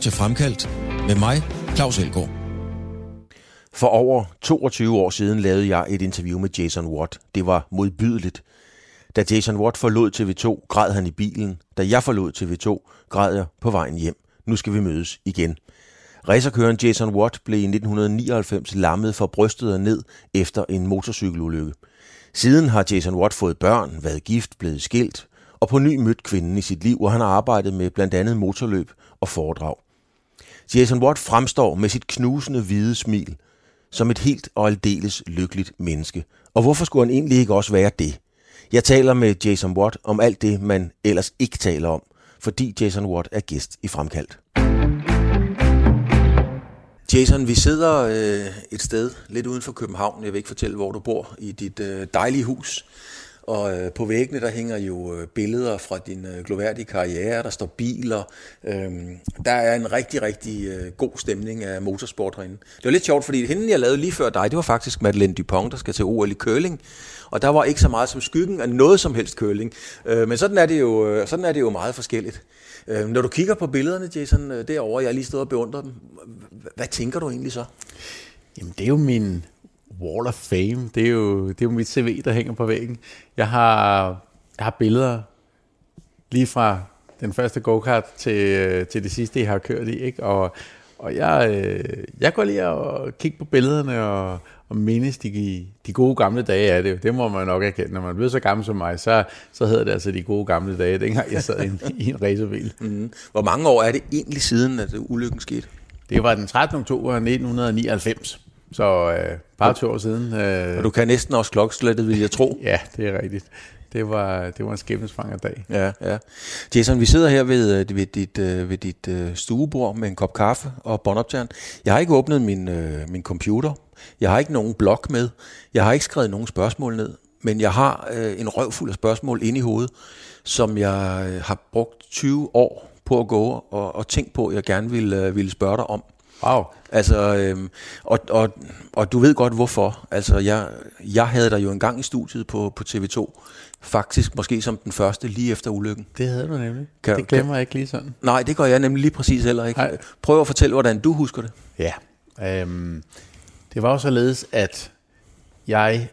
til Fremkaldt med mig, Claus Elgaard. For over 22 år siden lavede jeg et interview med Jason Watt. Det var modbydeligt. Da Jason Watt forlod TV2, græd han i bilen. Da jeg forlod TV2, græd jeg på vejen hjem. Nu skal vi mødes igen. Racerkøren Jason Watt blev i 1999 lammet fra brystet og ned efter en motorcykelulykke. Siden har Jason Watt fået børn, været gift, blevet skilt og på ny mødt kvinden i sit liv, hvor han har arbejdet med blandt andet motorløb og foredrag. Jason Watt fremstår med sit knusende hvide smil som et helt og aldeles lykkeligt menneske. Og hvorfor skulle han egentlig ikke også være det? Jeg taler med Jason Watt om alt det, man ellers ikke taler om, fordi Jason Watt er gæst i Fremkaldt. Jason, vi sidder øh, et sted lidt uden for København. Jeg vil ikke fortælle, hvor du bor, i dit øh, dejlige hus. Og øh, på væggene, der hænger jo øh, billeder fra din øh, gloværdige karriere. Der står biler. Øh, der er en rigtig, rigtig øh, god stemning af motorsport herinde. Det var lidt sjovt, fordi hende, jeg lavede lige før dig, det var faktisk Madeleine Dupont, der skal til OL i curling. Og der var ikke så meget som skyggen af noget som helst curling. Øh, men sådan er, det jo, øh, sådan er det jo meget forskelligt. Øh, når du kigger på billederne, Jason, øh, derovre, jeg er lige stået og beundret dem. Hvad tænker du egentlig så? Jamen, det er jo min Wall of Fame. Det er jo, det er jo mit CV, der hænger på væggen. Jeg har, jeg har billeder lige fra den første go-kart til, til det sidste, jeg har kørt i. Ikke? Og, og jeg, øh, jeg går lige og kigger på billederne og, og mindes de, de gode gamle dage af det. Det må man nok erkende. Når man bliver så gammel som mig, så, så hedder det altså de gode gamle dage, dengang jeg sad i en, i en racerbil. Mm. Hvor mange år er det egentlig siden, at ulykken skete? Det var den 13. oktober 1999. Så øh, bare to år siden. Øh, og du kan næsten også klokkeslættet, vil jeg tro. ja, det er rigtigt. Det var, det var en skæbnesvanger dag. Ja, ja. Jason, vi sidder her ved, ved dit, ved dit stuebord med en kop kaffe og båndoptageren. Jeg har ikke åbnet min, min computer. Jeg har ikke nogen blog med. Jeg har ikke skrevet nogen spørgsmål ned. Men jeg har en røvfuld af spørgsmål inde i hovedet, som jeg har brugt 20 år på at gå og, og tænke på, jeg gerne ville, ville spørge dig om. Wow. Altså, øhm, og, og, og du ved godt hvorfor. Altså, jeg, jeg havde dig jo engang i studiet på, på TV2. Faktisk måske som den første lige efter ulykken. Det havde du nemlig. Kan, det glemmer kan, jeg ikke lige sådan. Nej, det gør jeg nemlig lige præcis heller ikke. Ej. Prøv at fortælle, hvordan du husker det. Ja. Øhm, det var jo således, at jeg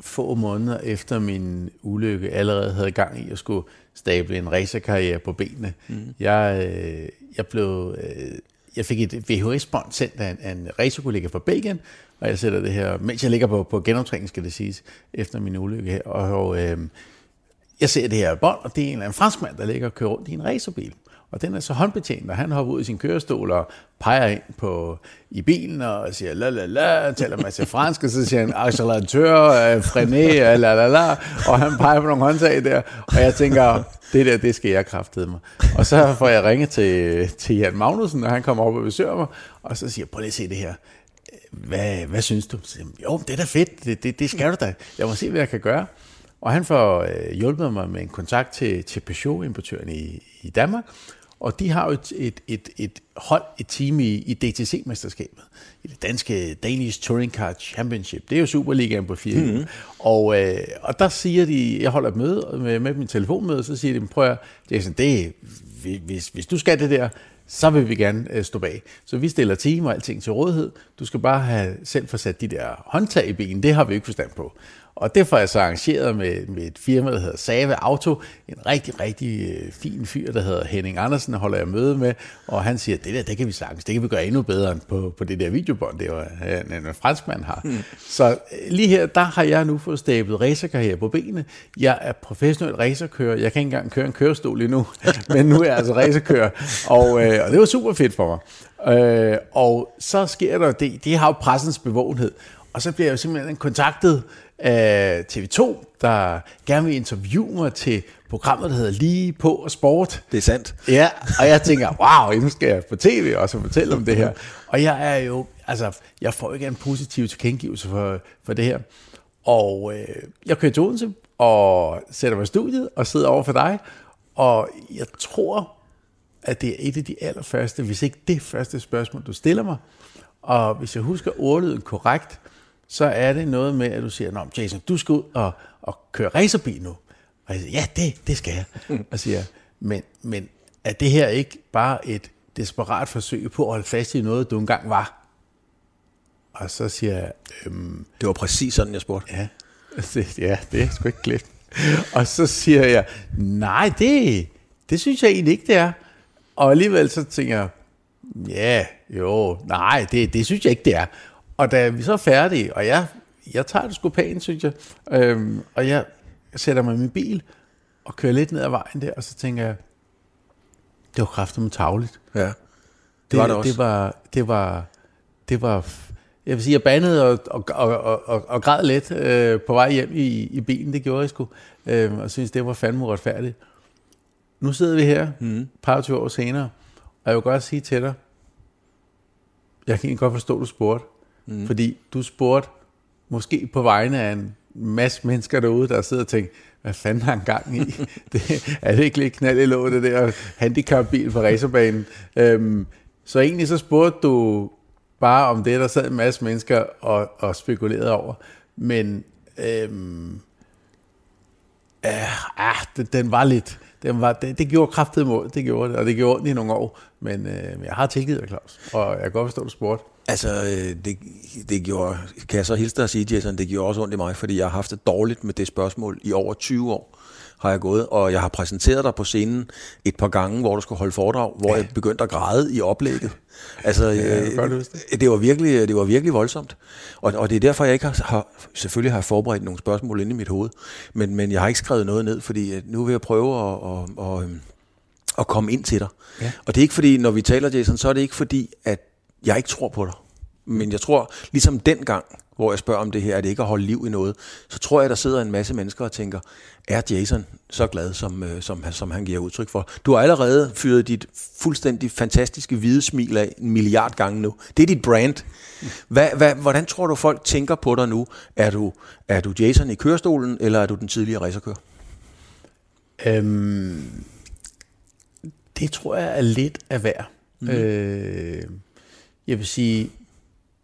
få måneder efter min ulykke allerede havde gang i at skulle stable en racerkarriere på benene. Mm. Jeg, øh, jeg blev... Øh, jeg fik et VHS-bånd sendt af en, af en racerkollega fra Belgien, og jeg sætter det her, mens jeg ligger på, på genoptræning, skal det siges, efter min ulykke her. Og, og øh, jeg ser det her bånd, og det er en eller anden franskmand, der ligger og kører rundt i en racerbil. Og den er så håndbetjent, og han hopper ud i sin kørestol og peger ind på, i bilen og siger la la la, taler masse fransk, og så siger han acceleratør, øh, frené, la la la, og han peger på nogle håndtag der, og jeg tænker, det der, det skal jeg kraftede mig. Og så får jeg ringet til, til Jan Magnussen, og han kommer op og besøger mig, og så siger prøv lige at se det her. Hvad, hvad synes du? Så, jo, det er da fedt, det, det, det skal du da. Jeg må se, hvad jeg kan gøre. Og han får øh, hjulpet mig med en kontakt til, til Peugeot-importøren i, i Danmark, og de har jo et, et, et, et hold, et team i, i DTC-mesterskabet, i det danske Danish Touring Car Championship. Det er jo Superligaen på fire. Mm-hmm. Og, øh, og der siger de, jeg holder et møde med, med min telefonmøde, så siger de, prøv at Jason, det, hvis, hvis du skal det der, så vil vi gerne øh, stå bag. Så vi stiller team og alting til rådighed. Du skal bare have selv få sat de der håndtag i bilen. Det har vi ikke forstand på. Og det får jeg så arrangeret med, med et firma, der hedder Save Auto. En rigtig, rigtig øh, fin fyr, der hedder Henning Andersen, holder jeg møde med. Og han siger, det der, det kan vi sagtens. Det kan vi gøre endnu bedre end på, på det der videobånd, det var en, en franskmand har. Hmm. Så øh, lige her, der har jeg nu fået stablet racerkarriere på benene. Jeg er professionel racerkører. Jeg kan ikke engang køre en kørestol endnu, men nu er jeg altså racerkører. Og, øh, og det var super fedt for mig. Øh, og så sker der det, det har jo pressens bevågenhed. Og så bliver jeg jo simpelthen kontaktet af TV2, der gerne vil interviewe mig til programmet, der hedder Lige på og Sport. Det er sandt. Ja, og jeg tænker, wow, nu skal jeg på tv og så fortælle om det her. Og jeg er jo, altså, jeg får ikke en positiv tilkendegivelse for, for det her. Og øh, jeg kører til Odense og sætter mig i studiet og sidder over for dig. Og jeg tror, at det er et af de allerførste, hvis ikke det første spørgsmål, du stiller mig. Og hvis jeg husker ordlyden korrekt, så er det noget med, at du siger, Nå, Jason, du skal ud og, og køre racerbil nu. Og jeg siger, ja, det, det skal jeg. Og siger, men, men er det her ikke bare et desperat forsøg på at holde fast i noget, du engang var. Og så siger jeg, øhm, Det var præcis sådan, jeg spurgte. ja, det, ja, det er sgu ikke glemt. Og så siger jeg, nej, det, det synes jeg egentlig ikke, det er. Og alligevel så tænker jeg, ja, jo, nej, det, det synes jeg ikke, det er. Og da vi så er færdige, og jeg, jeg tager det sgu pænt, synes jeg, øhm, og jeg sætter mig i min bil og kører lidt ned ad vejen der, og så tænker jeg, det var kraftigt tavligt. Ja. Det, Det, var det også. Det var, det var, det var, jeg vil sige, jeg bandede og, og, og, og, og, græd lidt øh, på vej hjem i, i bilen, det gjorde jeg sgu, øh, og synes, det var fandme uretfærdigt. Nu sidder vi her, mm. et par og 20 år senere, og jeg vil godt sige til dig, jeg kan egentlig godt forstå, du spurgte, mm. fordi du spurgte måske på vegne af en masse mennesker derude, der sidder og tænker, hvad fanden har han gang i? det, er det ikke lidt knald i låget, det der handicapbil på racerbanen? Øhm, så egentlig så spurgte du bare om det, der sad en masse mennesker og, og spekulerede over. Men øhm, øh, ah, det, den var lidt... Den var, det, det gjorde kraftet mål, det gjorde det, og det gjorde ondt i nogle år. Men øh, jeg har tilgivet dig, Claus, og jeg kan godt forstå, at du spurgte. Altså, øh, det, det gjorde, kan jeg så hilse dig at sige, Jason, det gjorde også ondt i mig, fordi jeg har haft det dårligt med det spørgsmål i over 20 år har jeg gået, og jeg har præsenteret dig på scenen et par gange, hvor du skulle holde foredrag, hvor ja. jeg begyndte at græde i oplægget. Altså, Ja, øh, det. det var virkelig, det var virkelig voldsomt. Og, og det er derfor, jeg ikke har, har, selvfølgelig har forberedt nogle spørgsmål inde i mit hoved, men, men jeg har ikke skrevet noget ned, fordi nu vil jeg prøve at, at, at, at komme ind til dig. Ja. Og det er ikke fordi, når vi taler, Jason, så er det ikke fordi, at jeg ikke tror på dig. Men jeg tror, ligesom dengang, hvor jeg spørger om det her, er det ikke at holde liv i noget, så tror jeg, der sidder en masse mennesker og tænker, er Jason så glad, som, øh, som, som han giver udtryk for? Du har allerede fyret dit fuldstændig fantastiske hvide smil af en milliard gange nu. Det er dit brand. Hvad, hvad, hvordan tror du, folk tænker på dig nu? Er du, er du Jason i kørestolen, eller er du den tidligere racerkører? Øhm, det tror jeg er lidt af hver. Mm. Øh, jeg vil sige,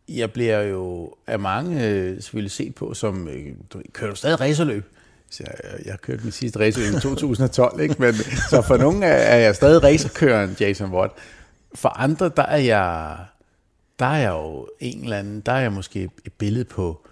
jeg bliver jo af mange øh, selvfølgelig set på som, øh, du kører du stadig racerløb? Så jeg, jeg har kørt min sidste racerløb i 2012, ikke? Men, så for nogle er jeg stadig racerkøren Jason Watt. For andre, der er jeg, der er jeg jo en eller anden, der er jeg måske et billede på,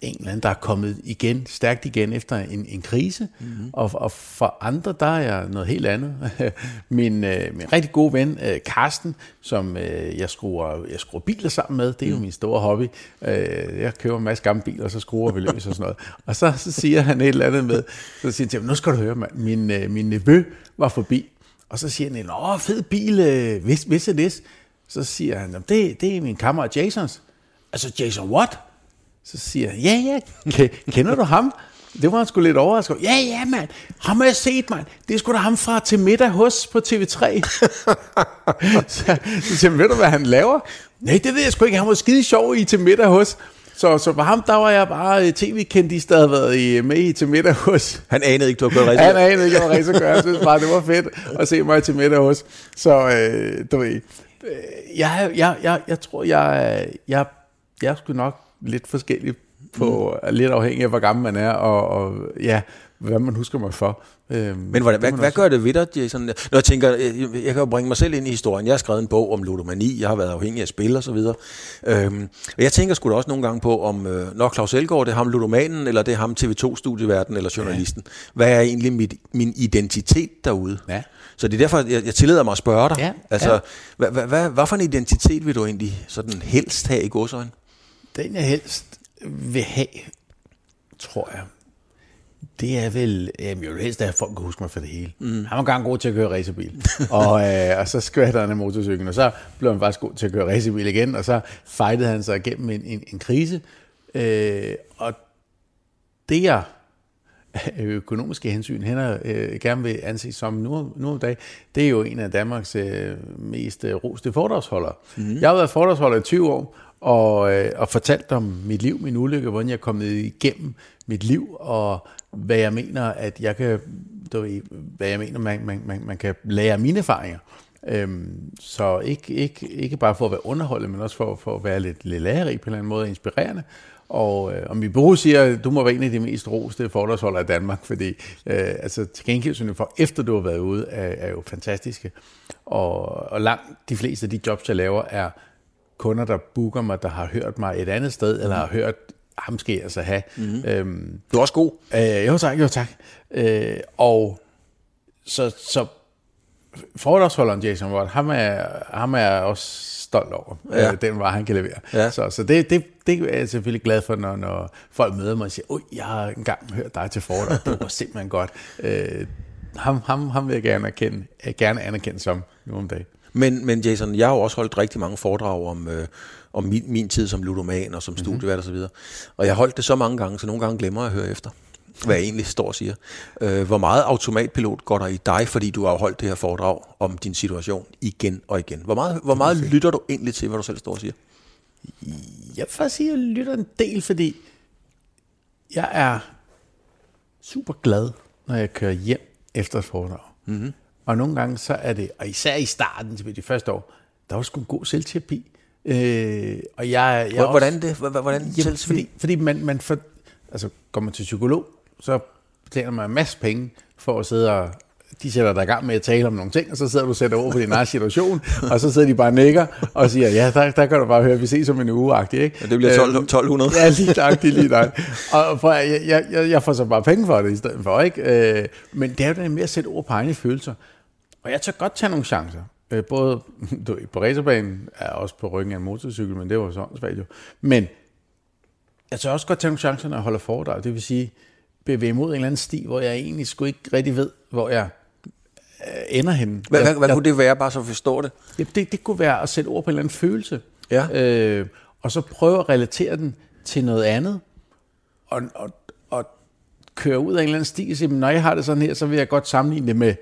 en eller anden, der er kommet igen, stærkt igen efter en, en krise. Mm-hmm. Og, og for andre, der er jeg noget helt andet. min, øh, min rigtig gode ven, øh, Karsten, som øh, jeg, skruer, jeg skruer biler sammen med, det er jo min store hobby. Øh, jeg køber en masse gamle biler, og så skruer vi løs og sådan noget. Og så, så siger han et eller andet med, så siger han til ham, nu skal du høre, mand, min, øh, min nevø var forbi. Og så siger han, åh, fed bil, øh, hvis, hvis det? Så siger han, det, det er min kammerat Jasons. Altså Jason what? Så siger jeg, ja, ja, kender du ham? Det var han sgu lidt overrasket. Ja, ja, mand. Ham har jeg set, mand. Det er sgu da ham fra Til middag hos på TV3. så, så siger jeg, ved du, hvad han laver? Nej, det ved jeg sgu ikke. Han var skide sjov i Til middag hos. Så, så for ham, der var jeg bare tv-kendis, der havde været i, med i Til middag hos. Han anede ikke, du har kørt racer. Han anede ikke, jeg var racerkører. Jeg synes bare, det var fedt at se mig til middag hos. Så øh, du ved, øh, jeg, jeg, jeg, jeg tror, jeg, jeg, jeg er sgu nok lidt forskellig på, mm. lidt afhængig af, hvor gammel man er, og, og ja, hvad man husker mig for. Øhm, Men hvordan, hvad, hvad gør det ved dig, Jason? Når jeg tænker, jeg, jeg kan jo bringe mig selv ind i historien. Jeg har skrevet en bog om ludomani, jeg har været afhængig af spil og så videre. Øhm, og jeg tænker sgu da også nogle gange på, om øh, når Claus Elgaard, det er ham ludomanen, eller det er ham TV2-studieverden, eller journalisten. Ja. Hvad er egentlig mit, min identitet derude? Ja. Så det er derfor, jeg, jeg tillader mig at spørge dig. Ja, Altså, ja. hvad, hvad, hvad, hvad for en identitet vil du egentlig sådan helst have i godsøjne? Den jeg helst vil have, tror jeg, det er vel, jamen jeg vil helst have, at folk kan huske mig for det hele. Mm. Han var engang god til at køre racerbil, og, øh, og så skvattede han af motorcyklen, og så blev han faktisk god til at køre racerbil igen, og så fightede han sig igennem en, en, en krise. Øh, og det jeg økonomiske hensyn hænder, øh, gerne vil anse som nu, nu om dagen, det er jo en af Danmarks øh, mest øh, roste foredragsholdere. Mm. Jeg har været foredragsholder i 20 år, og, øh, og fortalt om mit liv, min ulykke, hvordan jeg er kommet igennem mit liv, og hvad jeg mener, at jeg kan, du ved, hvad jeg mener, man, man, man, man kan lære af mine erfaringer. Øhm, så ikke, ikke, ikke bare for at være underholdet, men også for, for at være lidt, lidt lærerig på en eller anden måde, inspirerende. Og, øh, og min bureau siger, at du må være en af de mest roste foredragsholdere i Danmark, fordi øh, altså, til gengæld for efter du har været ude, er, er jo fantastiske. Og, og langt de fleste af de jobs, jeg laver, er kunder, der booker mig, der har hørt mig et andet sted, eller har hørt ham skal jeg altså have. Mm-hmm. Øhm, du er også god. Øh, jo tak, jo tak. Øh, og så, så foredragsholderen Jason Watt, ham er, ham er også stolt over, ja. øh, den var han kan levere. Ja. Så, så det, det, det er jeg selvfølgelig glad for, når, når folk møder mig og siger, oj, jeg har engang hørt dig til foredrag, det var simpelthen godt. Øh, ham, ham, ham vil jeg gerne, erkende, jeg gerne anerkende som nu om dagen. Men, men Jason, jeg har jo også holdt rigtig mange foredrag om, øh, om min, min tid som ludoman og som mhm. studievært mm-hmm. og så videre. Og jeg har holdt det så mange gange, så nogle gange glemmer jeg at høre efter hvad jeg egentlig står og siger. Øh, hvor meget automatpilot går der i dig, fordi du har holdt det her foredrag om din situation igen og igen? Hvor meget, hvor meget lytter du egentlig til, hvad du selv står og siger? Jeg vil faktisk sige, at jeg lytter en del, fordi jeg er super glad, når jeg kører hjem efter et foredrag. Mm-hmm. Og nogle gange så er det, og især i starten, til de første år, der var sgu en god selvterapi. Øh, og jeg, jeg hvordan også, det? Hvordan jamen, fordi, fordi man, man får, altså, går man til psykolog, så betaler man en masse penge for at sidde og de sætter dig i gang med at tale om nogle ting, og så sidder du og sætter ord på din egen situation, og så sidder de bare og nikker og siger, ja, der, der kan du bare høre, vi ses om en uge, ikke? Ja, det bliver 12, 1200. Ja, lige tak, lige tak. Og for, jeg, jeg, jeg får så bare penge for det i stedet for, ikke? Øh, men det er jo det med at sætte ord på egne følelser. Og jeg tør godt tage nogle chancer. Øh, både du, på racerbanen, er også på ryggen af en motorcykel, men det var sådan svært jo. Men jeg tør også godt tage nogle chancer, når jeg holder foredrag. Det vil sige, bevæge mod en eller anden sti, hvor jeg egentlig skulle ikke rigtig ved, hvor jeg øh, ender henne. Hvad, jeg, hvad kunne det være, bare så forstå det? Ja, det? Det kunne være at sætte ord på en eller anden følelse. Ja. Øh, og så prøve at relatere den til noget andet. Og, og, og køre ud af en eller anden sti og sige, når jeg har det sådan her, så vil jeg godt sammenligne det med...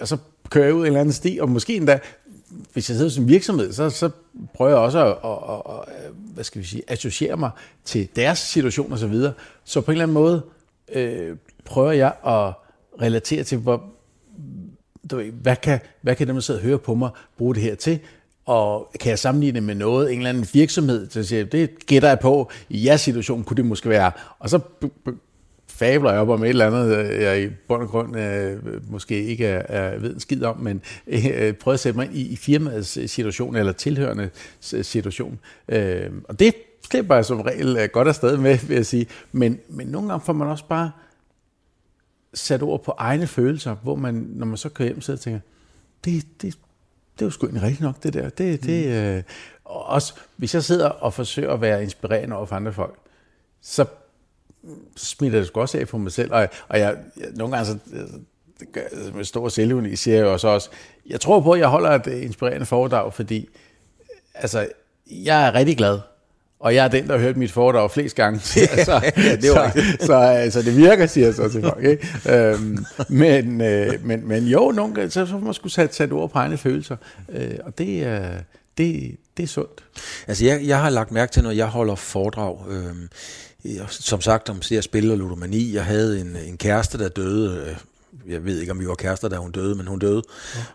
Og så kører jeg ud en eller anden sti, og måske endda, hvis jeg sidder som virksomhed, så, så prøver jeg også at, at, at, at hvad skal vi sige, associere mig til deres situation og så videre. Så på en eller anden måde øh, prøver jeg at relatere til, hvor, du ved, hvad, kan, hvad kan dem, der sidder og hører på mig, bruge det her til? Og kan jeg sammenligne det med noget, en eller anden virksomhed, så siger, det gætter jeg på, i jeres situation kunne det måske være. Og så fabler jeg op om et eller andet, øh, jeg i bund og grund øh, måske ikke er, er ved en skid om, men øh, prøver at sætte mig i, i firmaets situation, eller tilhørende situation. Øh, og det slipper jeg som regel øh, godt afsted med, vil jeg sige. Men, men nogle gange får man også bare sat ord på egne følelser, hvor man, når man så kører hjem, sidder og tænker, det, det, det er jo sgu ikke rigtigt nok, det der. Det, det, mm. øh, også hvis jeg sidder og forsøger at være inspirerende over for andre folk, så smitter det sgu også af på mig selv. Og, og jeg, jeg, nogle gange så, med stor selvuni siger jeg jo også, også, jeg tror på, at jeg holder et inspirerende foredrag, fordi altså, jeg er rigtig glad og jeg er den, der har hørt mit foredrag flest gange. så, ja, det var så, så, så, altså, det virker, siger jeg så til folk. Ikke? øhm, men, øh, men, men jo, nogle gange, så, så man skulle sætte, sætte ord på egne følelser. Øh, og det, øh, det, det er sundt. Altså, jeg, jeg har lagt mærke til, når jeg holder foredrag, øh, som sagt om det at spille og ludomani. Jeg havde en, en kæreste, der døde øh, jeg ved ikke, om vi var kærester, da hun døde, men hun døde.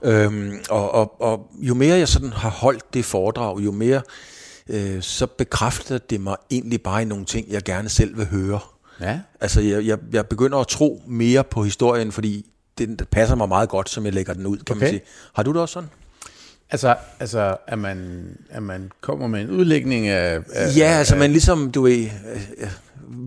Ja. Øhm, og, og, og jo mere jeg sådan har holdt det foredrag, jo mere øh, så bekræfter det mig egentlig bare i nogle ting, jeg gerne selv vil høre. Ja. Altså, jeg, jeg, jeg begynder at tro mere på historien, fordi det passer mig meget godt, som jeg lægger den ud, kan okay. man sige. Har du det også sådan? Altså, altså at, man, at man kommer med en udlægning af... af ja, altså af, man ligesom, du ved, øh,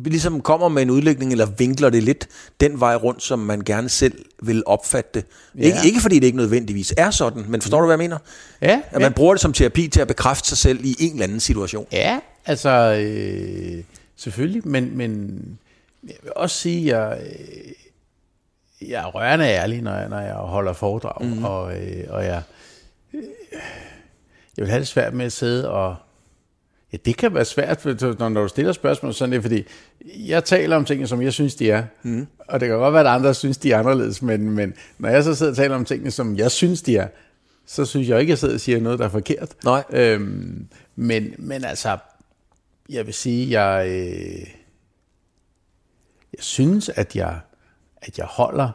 ligesom kommer med en udlægning, eller vinkler det lidt den vej rundt, som man gerne selv vil opfatte det. Ja. Ikke, ikke fordi det ikke nødvendigvis er sådan, men forstår du, hvad jeg mener? Ja. At man ja. bruger det som terapi til at bekræfte sig selv i en eller anden situation. Ja, altså øh, selvfølgelig, men, men jeg vil også sige, at jeg, øh, jeg er rørende ærlig, når jeg, når jeg holder foredrag, mm. og, øh, og jeg, øh, jeg vil have det svært med at sidde og Ja, det kan være svært, når, når du stiller spørgsmål sådan det, fordi jeg taler om tingene, som jeg synes, de er. Mm. Og det kan godt være, at andre synes, de er anderledes, men, men når jeg så sidder og taler om tingene, som jeg synes, de er, så synes jeg ikke, at jeg sidder og siger noget, der er forkert. Nej. Øhm, men, men altså, jeg vil sige, jeg, øh, jeg synes, at jeg, at jeg holder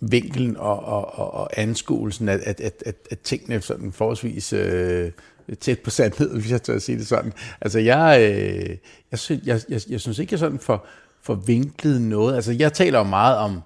vinkelen og, og, og, og anskuelsen at, at, at, at, at tingene sådan forholdsvis øh, tæt på sandhed, hvis jeg tør at sige det sådan. Altså jeg, øh, jeg, synes, jeg, jeg, jeg synes ikke, jeg sådan for, for vinklet noget. Altså jeg taler jo meget om,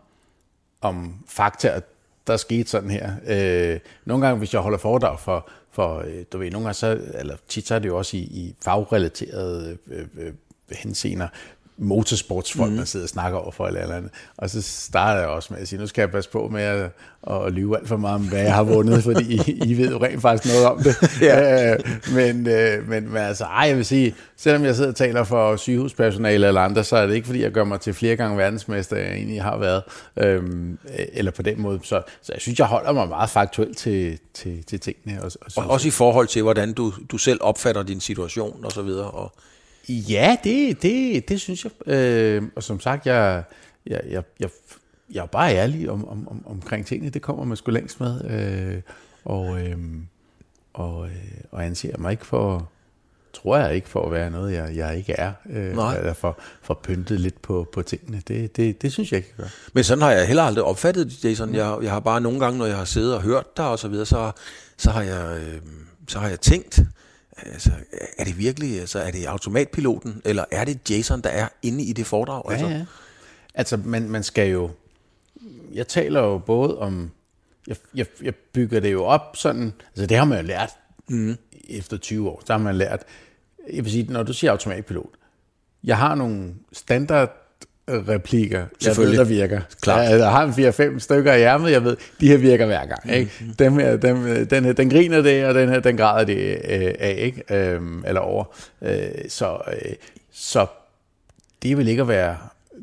om fakta, der skete sådan her. Øh, nogle gange, hvis jeg holder foredrag for, for øh, du ved, nogle gange så, eller tit så er det jo også i, i fagrelaterede øh, øh, øh henseender, motorsportsfolk, mm. man sidder og snakker over for eller, eller andet. Og så starter jeg også med at sige, nu skal jeg passe på med at, at lyve alt for meget om, hvad jeg har vundet, fordi I, I ved jo rent faktisk noget om det. ja. øh, men, øh, men, men altså, ej, jeg vil sige, selvom jeg sidder og taler for sygehuspersonale eller andre, så er det ikke, fordi jeg gør mig til flere gange verdensmester, jeg egentlig har været. Øhm, eller på den måde. Så, så jeg synes, jeg holder mig meget faktuelt til, til, til tingene. Og, og, og også i forhold til, hvordan du, du selv opfatter din situation og så videre. Og Ja, det, det, det synes jeg. Øh, og som sagt, jeg, jeg, jeg, jeg, jeg er bare ærlig om, om, om, omkring tingene. Det kommer man sgu længst med. Øh, og, øh, og, øh, og anser mig ikke for, tror jeg ikke for at være noget, jeg, jeg ikke er. Øh, Nej. Eller for, for pyntet lidt på, på tingene. Det, det, det synes jeg ikke, gør. Men sådan har jeg heller aldrig opfattet det, Jason. Jeg, jeg har bare nogle gange, når jeg har siddet og hørt dig og så videre, så, så, har, jeg, øh, så har jeg tænkt, Altså, er det virkelig, altså, er det automatpiloten, eller er det Jason, der er inde i det foredrag? Ja, altså? ja. Altså, man, man skal jo... Jeg taler jo både om... Jeg, jeg, jeg bygger det jo op sådan... Altså, det har man jo lært mm. efter 20 år. Så har man lært... Jeg vil sige, når du siger automatpilot, jeg har nogle standard replikker, jeg ved, der virker. Klart. Jeg, jeg har en 4-5 stykker i ærmet, jeg ved, de her virker hver gang. Ikke? Mm-hmm. Dem her, dem, den her, den griner det, og den her, den græder det øh, af, ikke? Øhm, eller over. Øh, så, øh, så det vil ikke at være,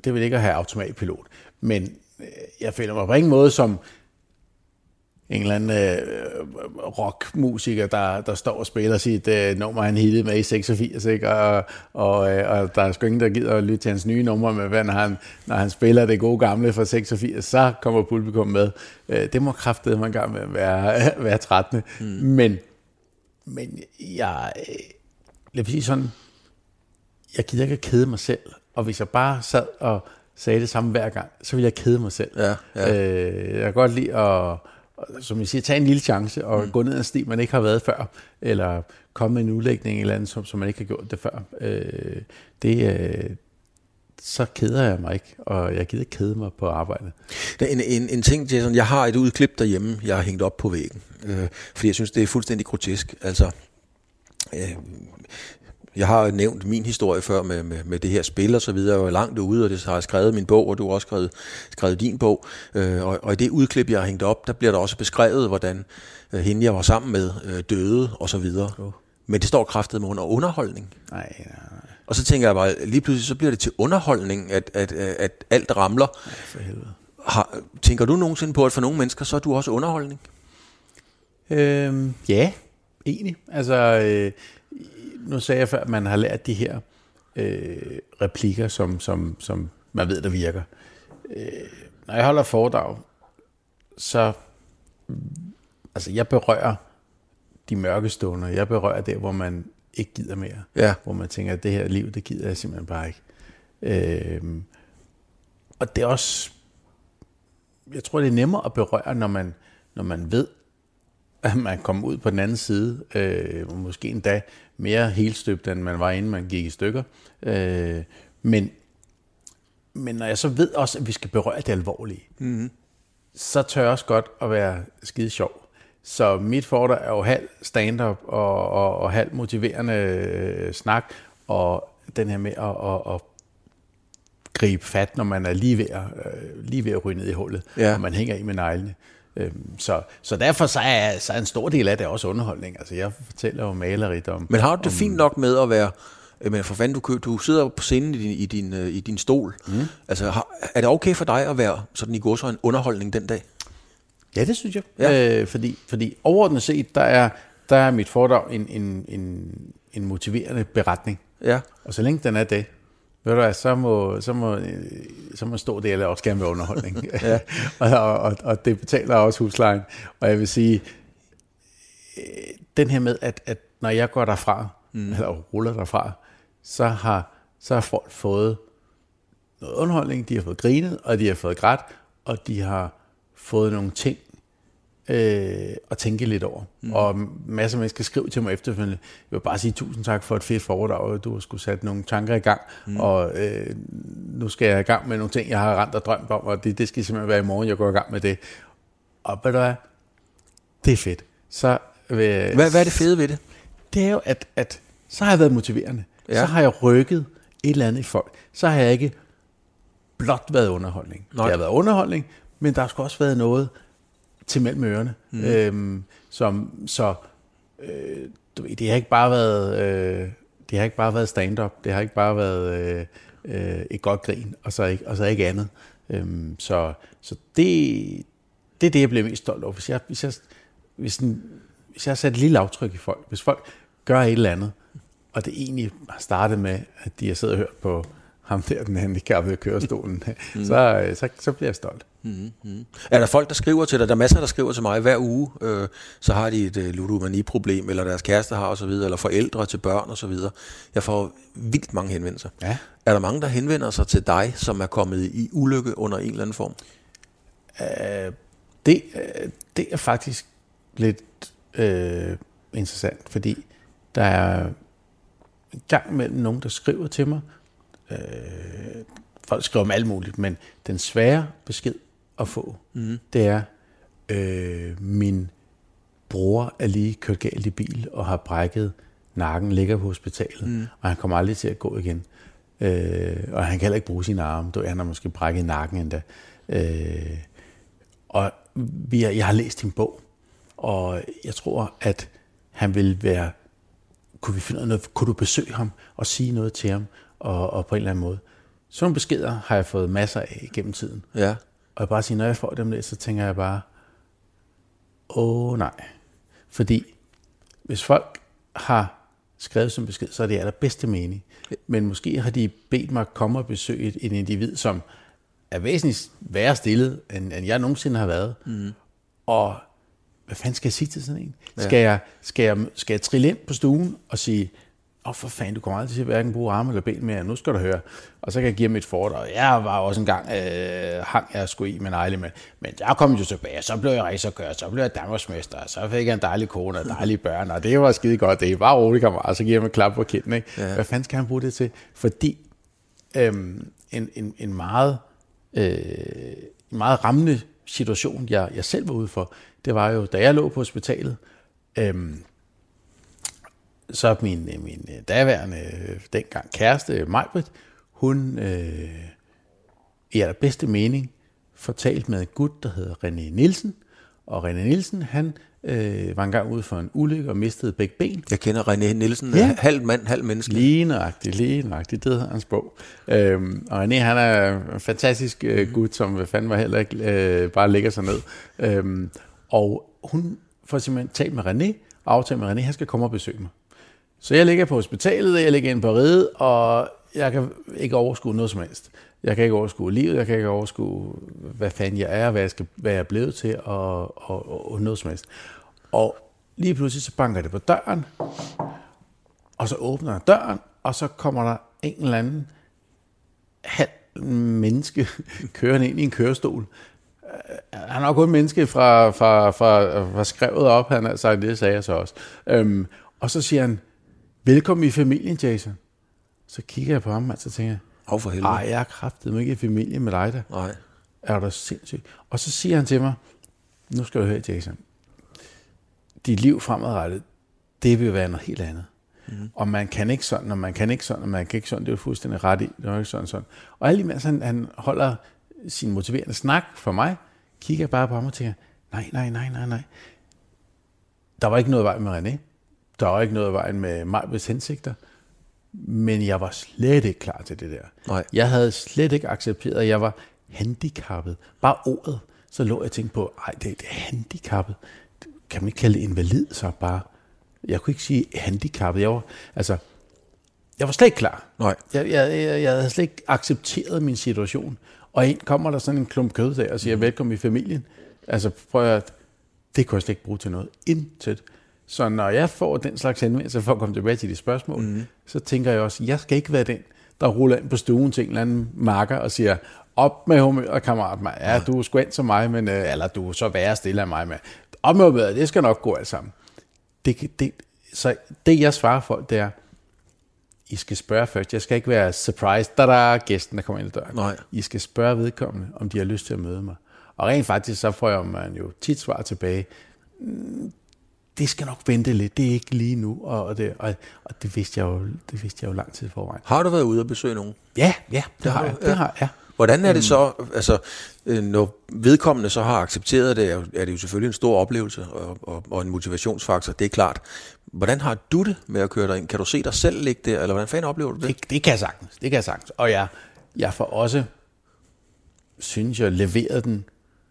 det vil ikke at have automatpilot. Men øh, jeg føler mig på ingen måde som en eller anden øh, rockmusiker, der, der står og spiller sit øh, nummer, han hittede med i 86, ikke? Og, og, øh, og der er sgu ingen, der gider at lytte til hans nye numre, men hvad, når, han, når han spiller det gode gamle fra 86, så kommer publikum med. Øh, det må kraftedeme man gang med være, være 13. Mm. Men, men jeg, øh, lad mig sige sådan, jeg gider ikke at kede mig selv, og hvis jeg bare sad og sagde det samme hver gang, så ville jeg kede mig selv. Ja, ja. Øh, jeg kan godt lide at som jeg siger, tage en lille chance og mm. gå ned ad en sti, man ikke har været før, eller komme med en udlægning eller andet, som, som man ikke har gjort det før. Øh, det, øh, så keder jeg mig ikke, og jeg gider ikke kede mig på arbejdet. En, en, en ting, Jason, jeg har et udklip derhjemme, jeg har hængt op på væggen, øh, fordi jeg synes, det er fuldstændig grotesk. Altså, øh, jeg har nævnt min historie før med, med, med det her spil og så videre, jeg var langt ude, og det har jeg skrevet min bog, og du har også skrevet, skrevet din bog. Øh, og, og i det udklip, jeg har hængt op, der bliver der også beskrevet, hvordan øh, hende, jeg var sammen med, øh, døde og så videre. Oh. Men det står kraftet med under underholdning. Nej, nej, nej. Og så tænker jeg bare, lige pludselig så bliver det til underholdning, at, at, at, at alt ramler. Nej, for helvede. Har, tænker du nogensinde på, at for nogle mennesker, så er du også underholdning? Øhm, ja, egentlig. Altså, øh, nu sagde jeg før, at man har lært de her øh, replikker, som, som, som man ved, der virker. Øh, når jeg holder foredrag, så altså jeg berører de mørke stunder. Jeg berører der, hvor man ikke gider mere. Ja. Hvor man tænker, at det her liv, det gider jeg simpelthen bare ikke. Øh, og det er også, jeg tror, det er nemmere at berøre, når man, når man ved, at man kommer ud på den anden side, øh, måske endda mere helstøbt, end man var, inden man gik i stykker. Øh, men, men når jeg så ved også, at vi skal berøre det alvorlige, mm-hmm. så tør jeg også godt at være skide sjov. Så mit foredrag er jo halv stand-up og, og, og halv motiverende øh, snak, og den her med at, at, at gribe fat, når man er lige ved at, øh, lige ved at ryge ned i hullet, ja. og man hænger i med neglene. Øhm, så, så derfor så er, så er en stor del af det også underholdning. Altså jeg fortæller jo malerigt om... Men har du det om, fint nok med at være... Men for fanden, du, du sidder på scenen i din, i din, øh, i din stol. Mm. Altså, har, er det okay for dig at være sådan i går så en underholdning den dag? Ja, det synes jeg. Ja. Øh, fordi, fordi overordnet set, der er, der er mit foredrag en, en, en, en motiverende beretning. Ja. Og så længe den er det, ved du hvad, så må, så må, så må stå det, eller også gerne være underholdning. ja. og, og, og det betaler også huslejen. Og jeg vil sige, den her med, at, at når jeg går derfra, mm. eller ruller derfra, så har, så har folk fået noget underholdning, de har fået grinet, og de har fået grædt, og de har fået nogle ting øh, at tænke lidt over. Mm. Og masser af mennesker skriver til mig efterfølgende, jeg vil bare sige tusind tak for et fedt foredrag, du har skulle sat nogle tanker i gang, mm. og øh, nu skal jeg i gang med nogle ting, jeg har rent og drømt om, og det, det skal simpelthen være i morgen, jeg går i gang med det. Og ved du hvad? Det er fedt. Så, øh, Hvad, hvad er det fede ved det? det er jo, at, at så har jeg været motiverende. Ja. Så har jeg rykket et eller andet i folk. Så har jeg ikke blot været underholdning. Nej. Det har været underholdning, men der har sgu også været noget til mellem ørerne. Mm. Øhm, som, så øh, du ved, det har ikke bare været, øh, det har ikke bare været stand-up. Det har ikke bare været øh, øh, et godt grin, og så ikke, og så ikke andet. Øhm, så så det, det er det, jeg bliver mest stolt over. Hvis jeg, hvis jeg, hvis en, hvis jeg har sat et lille aftryk i folk, hvis folk gør et eller andet, og det egentlig har startet med, at de har siddet og hørt på ham der, den handicappede kørestolen, mm. så, så, så bliver jeg stolt. Er der folk, der skriver til dig? Der er masser, der skriver til mig hver uge. Øh, så har de et øh, ludomani-problem, eller deres kæreste har osv., eller forældre til børn osv. Jeg får vildt mange henvendelser. Ja. Er der mange, der henvender sig til dig, som er kommet i ulykke under en eller anden form? Det, øh, det er faktisk lidt øh, interessant, fordi der er en gang imellem nogen, der skriver til mig. Øh, folk skriver om alt muligt, men den svære besked at få, mm. det er, øh, min bror er lige kørt galt i bil og har brækket nakken, ligger på hospitalet, mm. og han kommer aldrig til at gå igen. Øh, og han kan heller ikke bruge sine arme. Du, han har måske brækket nakken endda. Øh, og vi har, jeg har læst din bog, og jeg tror, at han vil være... Kunne vi finde noget? Kunne du besøge ham og sige noget til ham? Og, og på en eller anden måde. Sådan nogle beskeder har jeg fået masser af gennem tiden. Ja. Og jeg bare sige, når jeg får dem der, så tænker jeg bare, åh nej. Fordi hvis folk har skrevet som besked, så er det allerbedste mening. Men måske har de bedt mig komme og besøge et, en individ, som er væsentligt værre stillet, end, end jeg nogensinde har været. Mm. Og hvad fanden skal jeg sige til sådan en? Ja. Skal, jeg, skal, jeg, skal jeg trille ind på stuen og sige, åh oh, for fanden, du kommer aldrig til at hverken bruge arme eller ben mere, nu skal du høre. Og så kan jeg give dem et foredrag. Jeg var også engang, øh, hang jeg sgu i med negle, men, men jeg kom jo tilbage, så blev jeg racerkører, så blev jeg Danmarksmester, så fik jeg en dejlig kone og dejlige børn, og det var skide godt, det bare roligt, kammerat, så giver jeg mig et klap på kinden. Ikke? Ja. Hvad fanden skal han bruge det til? Fordi øhm, en, en, en meget øh, en meget rammende situation, jeg, jeg selv var ude for, det var jo, da jeg lå på hospitalet, øhm, så min, min daværende, øh, dengang kæreste, Majbrit, hun øh, i allerbedste mening fortalte med en gut, der hedder René Nielsen, og René Nielsen, han øh, var engang ude for en ulykke og mistede begge ben. Jeg kender René Nielsen, Ja. halv mand, halv menneske. Lige nøjagtigt, lige nøjagtigt. Det hedder hans bog. Øhm, og René, han er en fantastisk øh, gut, som fanden var heller ikke øh, bare lægger sig ned. Øhm, og hun får simpelthen talt med René, og aftalt med René, han skal komme og besøge mig. Så jeg ligger på hospitalet, jeg ligger inde på ride, og jeg kan ikke overskue noget som helst. Jeg kan ikke overskue livet, jeg kan ikke overskue, hvad fanden jeg er, hvad jeg, skal, hvad jeg er blevet til, og, og, og, og noget som helst. Og lige pludselig så banker det på døren, og så åbner jeg døren, og så kommer der en eller anden halv menneske kørende ind i en kørestol. Han er jo kun en menneske fra, fra, fra, fra skrevet op, han har sagt, det sagde jeg så også. Øhm, og så siger han, velkommen i familien, Jason. Så kigger jeg på ham, og så tænker jeg, Af for helvede. ej, jeg er kraftet ikke i familie med dig da. Nej. Er du sindssygt? Og så siger han til mig, nu skal du høre, Jason. Dit liv fremadrettet, det vil være noget helt andet. Mm. Og man kan ikke sådan, og man kan ikke sådan, og man kan ikke sådan. Det er jo fuldstændig ret i. Det er ikke sådan, sådan. Og alt imens han, han holder sin motiverende snak for mig, kigger jeg bare på ham og tænker, nej, nej, nej, nej, nej. Der var ikke noget vej med René. Der var ikke noget vej med Majbets hensigter. Men jeg var slet ikke klar til det der. Nej. Jeg havde slet ikke accepteret, at jeg var handicappet. Bare ordet, så lå jeg og tænkte på, ej, det, det er handicappet. Kan man ikke kalde det invalid så bare? Jeg kunne ikke sige handicappet. Jeg var, altså, jeg var slet ikke klar. Nej. Jeg, jeg, jeg, jeg havde slet ikke accepteret min situation. Og ind kommer der sådan en klump kød der og siger, mm. velkommen i familien. Altså, prøv at, det kunne jeg slet ikke bruge til noget. Intet. Så når jeg får den slags henvendelse, for at komme tilbage til de spørgsmål, mm. så tænker jeg også, jeg skal ikke være den, der ruller ind på stuen til en eller anden marker og siger, op med humøret, kammerat mig. Ja, du er sgu som mig, men, øh, eller du er så værre stille af mig, men op med humøret, det skal nok gå alt sammen. Det, det, så det, jeg svarer folk, det er, I skal spørge først. Jeg skal ikke være surprised, da der er gæsten, der kommer ind i døren. Nej. I skal spørge vedkommende, om de har lyst til at møde mig. Og rent faktisk, så får jeg man jo tit svar tilbage. "Mm, Det skal nok vente lidt, det er ikke lige nu. Og, det, og, og det, vidste jeg jo, det vidste jeg jo lang tid forvejen. Har du været ude og besøge nogen? Ja, ja, det har har jeg. Det ja. har jeg. Hvordan er det så, altså, øh, når vedkommende så har accepteret det, er er det jo selvfølgelig en stor oplevelse og, og, og en motivationsfaktor, det er klart. Hvordan har du det med at køre dig ind? Kan du se dig selv ligge der, eller hvordan fanden oplever du det? Det, det kan jeg sagtens. Det kan jeg sagtens. Og jeg, jeg får også, synes jeg, leveret den,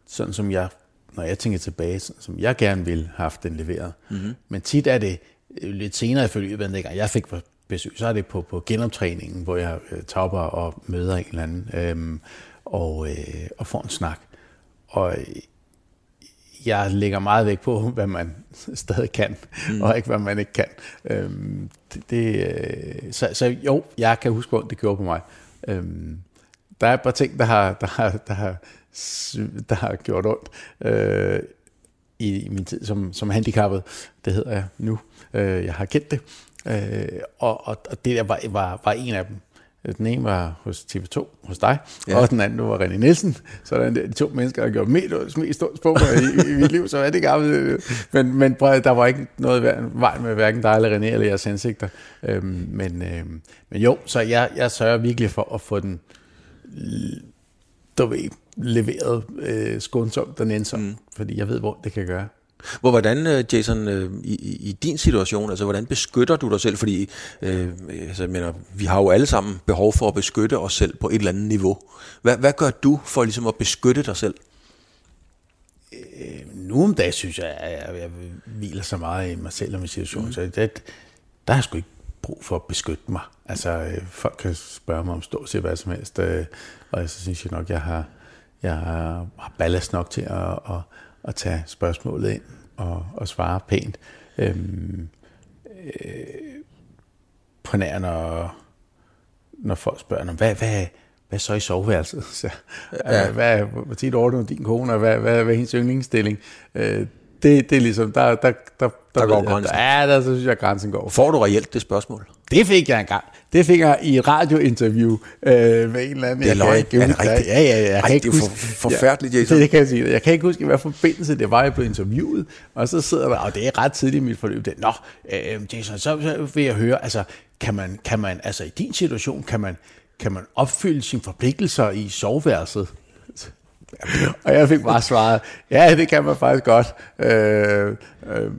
sådan som jeg, når jeg tænker tilbage, som jeg gerne ville have haft den leveret. Mm-hmm. Men tit er det øh, lidt senere i forløbet, end dengang jeg fik besøg, så er det på, på genoptræningen, hvor jeg øh, tapper og møder en eller anden, øhm, og, øh, og får en snak. Og øh, jeg lægger meget vægt på, hvad man stadig kan, mm. og ikke hvad man ikke kan. Øhm, det, det, øh, så, så jo, jeg kan huske, hvad det gjorde på mig. Øhm, der er et par ting, der har, der har, der har, der har gjort ondt øh, i, i min tid som, som handicappet. Det hedder jeg nu. Øh, jeg har kendt det. Øh, og, og, og det der var, var, var en af dem. Den ene var hos TV2, hos dig, Ja. og den anden var René Nielsen. Så der er de to mennesker, der gjort mest, mest på mig i, i, mit liv, så er det gammelt. Men, men prøv, der var ikke noget vej- med hverken dig eller René eller jeres ansigter. Øhm, men, øhm, men jo, så jeg, jeg sørger virkelig for at få den du ved, leveret øh, skånsomt og nænsomt, mm. fordi jeg ved, hvor det kan gøre. Hvor, hvordan, øh, Jason, øh, i, i- din situation, altså hvordan beskytter du dig selv? Fordi øh, altså, jeg mener, vi har jo alle sammen behov for at beskytte os selv på et eller andet niveau. Hvad, hvad gør du for ligesom at beskytte dig selv? nu om dagen synes jeg, at jeg, jeg hviler så meget i mig selv og min situation, mm. så det, der har sgu ikke brug for at beskytte mig. Altså, øh, folk kan spørge mig om stort set hvad som helst, øh, og så synes jeg nok, jeg har, jeg har ballast nok til at, at, at tage spørgsmålet ind og, og svare pænt. Øhm, øh, på nær, når, når folk spørger, "Nå, hvad, hvad, hvad så i soveværelset? Så, ja. hvad, hvor tit ordner din kone, og hvad, hvad, hvad er hendes yndlingssstilling? Øh, det, det er ligesom, der, der, der, der, går ved jeg- grænsen. Ja, der så synes jeg, grænsen går. Får du reelt det spørgsmål? Det fik jeg engang. Det fik jeg i et radiointerview øh, med en eller anden. Det er løgn. Er det rigtigt? Ja, ja, ja. Jeg Ej, kan ikke det er huske, for- forfærdeligt, Jason. Det, det kan jeg sige. Jeg kan ikke huske, i hvad forbindelse det var, jeg blev interviewet. Og så sidder der, og det er ret tidligt i mit forløb, det, Nå, øh, Jason, så, så vil jeg høre, altså, kan man, kan man, altså i din situation, kan man, kan man opfylde sine forpligtelser i soveværelset? Og jeg fik bare svaret, ja, det kan man faktisk godt. Øh, øh,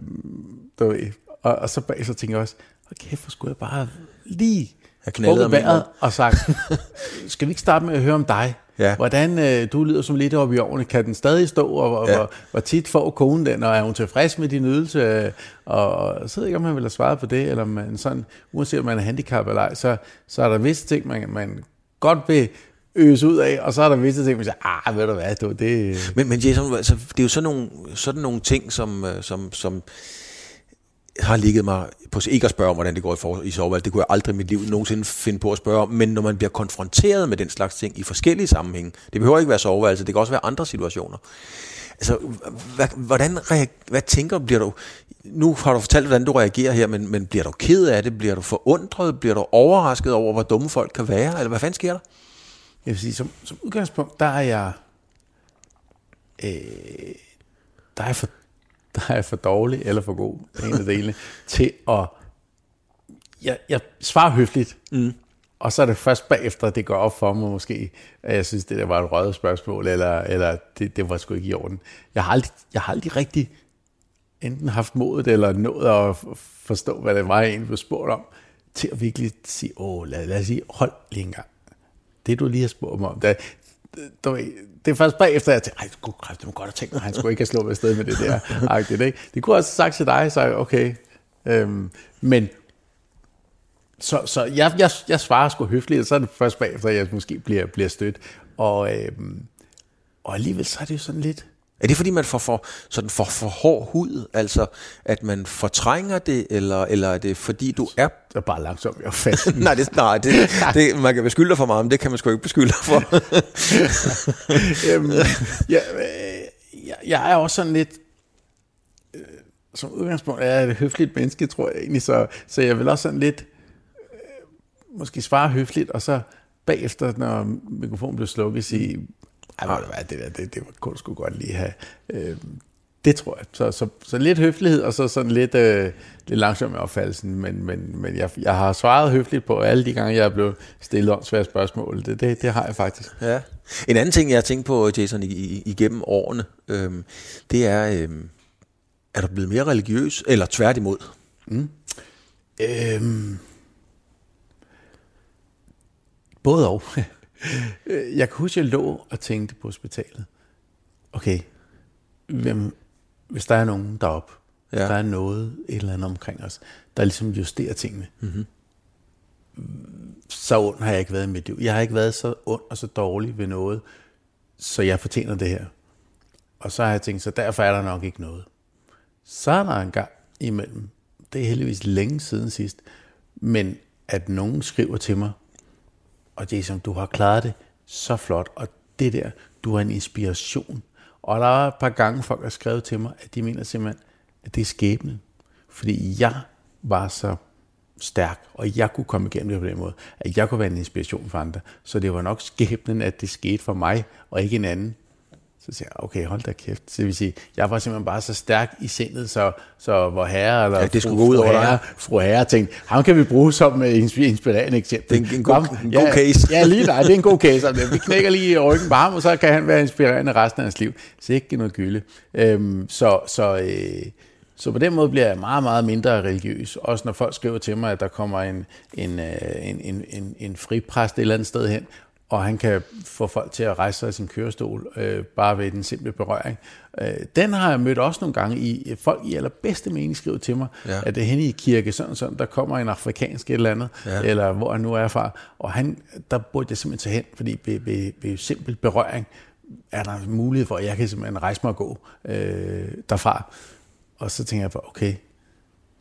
du ved. Og, og så bag så tænker jeg også, okay, for skulle jeg bare lige Jeg knaldede vejret og sagt, skal vi ikke starte med at høre om dig? Ja. Hvordan øh, du lyder som lidt oppe i årene, kan den stadig stå, og, og Ja. hvor, hvor tit får konen den, og er hun tilfreds med din ydelse? Øh, Og, og så ved jeg ikke, om man vil have svaret på det, eller man sådan, uanset om man er handicap eller ej, så, så er der visse ting, man, man godt vil øse ud af, og så er der visse ting, man siger, ah, ved du hvad, du, det... Men, men Jason, altså, det er jo sådan nogle, sådan nogle ting, som, øh, som, som har ligget mig på ikke at spørge om, hvordan det går i, for, i sovevalg. Det kunne jeg aldrig i mit liv nogensinde finde på at spørge om. Men når man bliver konfronteret med den slags ting i forskellige sammenhænge, det behøver ikke være soveværelse, det kan også være andre situationer. Altså, hvad, hvordan, hvad tænker du, bliver du, nu har du fortalt, hvordan du reagerer her, men, men bliver du ked af det? Bliver du forundret? Bliver du overrasket over, hvor dumme folk kan være? Eller hvad fanden sker der? Jeg vil sige, som, som udgangspunkt, der er jeg, øh, der er jeg for, der er jeg for dårlig eller for god, en af delene, til at, jeg, jeg svarer høfligt, mm. og så er det først bagefter, det går op for mig måske, at jeg synes, det der var et røget spørgsmål, eller, eller det, det var sgu ikke i orden. Jeg har aldrig, jeg har aldrig rigtig enten haft modet eller nået at forstå, hvad det var, jeg egentlig blev spurgt om, til at virkelig sige, åh, lad, lad os sige, hold lige en gang. Det, du lige har spurgt mig om, det, du, det er først bagefter, at jeg tænkte, ej, kræft, det må godt have tænkt mig, han skulle ikke have slået afsted med det der. agtigt, ikke? Det kunne jeg også have sagt til dig, så okay. Øhm, men så, så jeg, jeg, jeg svarer sgu høfligt, og så er det først bagefter, at jeg måske bliver, bliver stødt. Og, øhm, og alligevel så er det jo sådan lidt, Er det fordi, man får for, sådan for, for hård hud? Altså, at man fortrænger det, eller, eller er det fordi, du er... Det er bare langsomt, jeg fast. nej, det, nej det, det, man kan beskylde dig for meget, men det kan man sgu ikke beskylde dig for. Jamen, jeg, øh, jeg, jeg er også sådan lidt... Øh, som udgangspunkt er jeg et høfligt menneske, tror jeg egentlig, så, så jeg vil også sådan lidt... Øh, måske svare høfligt, og så bagefter, når mikrofonen blev slukket, sige, hvad, det der, det, det kunne du sgu godt lige have. Øh, det tror jeg. Så, så, så lidt høflighed, og så sådan lidt, øh, lidt langsom i opfattelsen, men, men, men jeg, jeg har svaret høfligt på alle de gange, jeg er blevet stillet om svære spørgsmål. Det, det, det har jeg faktisk. Ja. En anden ting, jeg har tænkt på, Jason, igennem årene, øh, det er, øh, er du blevet mere religiøs, eller tværtimod? Mm. Øhm, både og. jeg kan huske, at jeg lå og tænkte på hospitalet. Okay, hvem, hvis der er nogen deroppe, ja. der er noget, et eller andet omkring os, der ligesom justerer tingene, mm-hmm. så ond har jeg ikke været i mit liv. Jeg har ikke været så ond og så dårlig ved noget, så jeg fortjener det her. Og så har jeg tænkt, så derfor er der nok ikke noget. Så er der en gang imellem, det er heldigvis længe siden sidst, men at nogen skriver til mig, og Jason, du har klaret det så flot, og det der, du er en inspiration. Og der er et par gange, folk har skrevet til mig, at de mener simpelthen, at det er skæbnen. Fordi jeg var så stærk, og jeg kunne komme igennem det på den måde, at jeg kunne være en inspiration for andre. Så det var nok skæbnen, at det skete for mig, og ikke en anden. Så siger jeg, okay, hold da kæft. Så vil sige, jeg var simpelthen bare så stærk i sindet, så, så hvor herre, eller ja, det skulle fru, gå ud over herre, fru herre tænkte, ham kan vi bruge som uh, inspirerende eksempel. Det er en, en, god, en god ja, case. ja, lige nej, det er en god case. Altså, vi knækker lige i ryggen på ham, og så kan han være inspirerende resten af hans liv. Så ikke noget gylde. Øhm, så, så, øh, så på den måde bliver jeg meget, meget mindre religiøs. Også når folk skriver til mig, at der kommer en, en, øh, en, en, en, en fripræst et eller andet sted hen, og han kan få folk til at rejse sig i sin kørestol, øh, bare ved den simple berøring. Øh, den har jeg mødt også nogle gange i, folk i allerbedste mening skriver til mig, ja. at det er henne i kirke, sådan sådan, der kommer en afrikansk et eller andet, ja. eller hvor han nu er fra, og han, der burde jeg simpelthen tage hen, fordi ved, ved, ved simpel berøring er der mulighed for, at jeg kan simpelthen rejse mig og gå øh, derfra. Og så tænker jeg på, okay,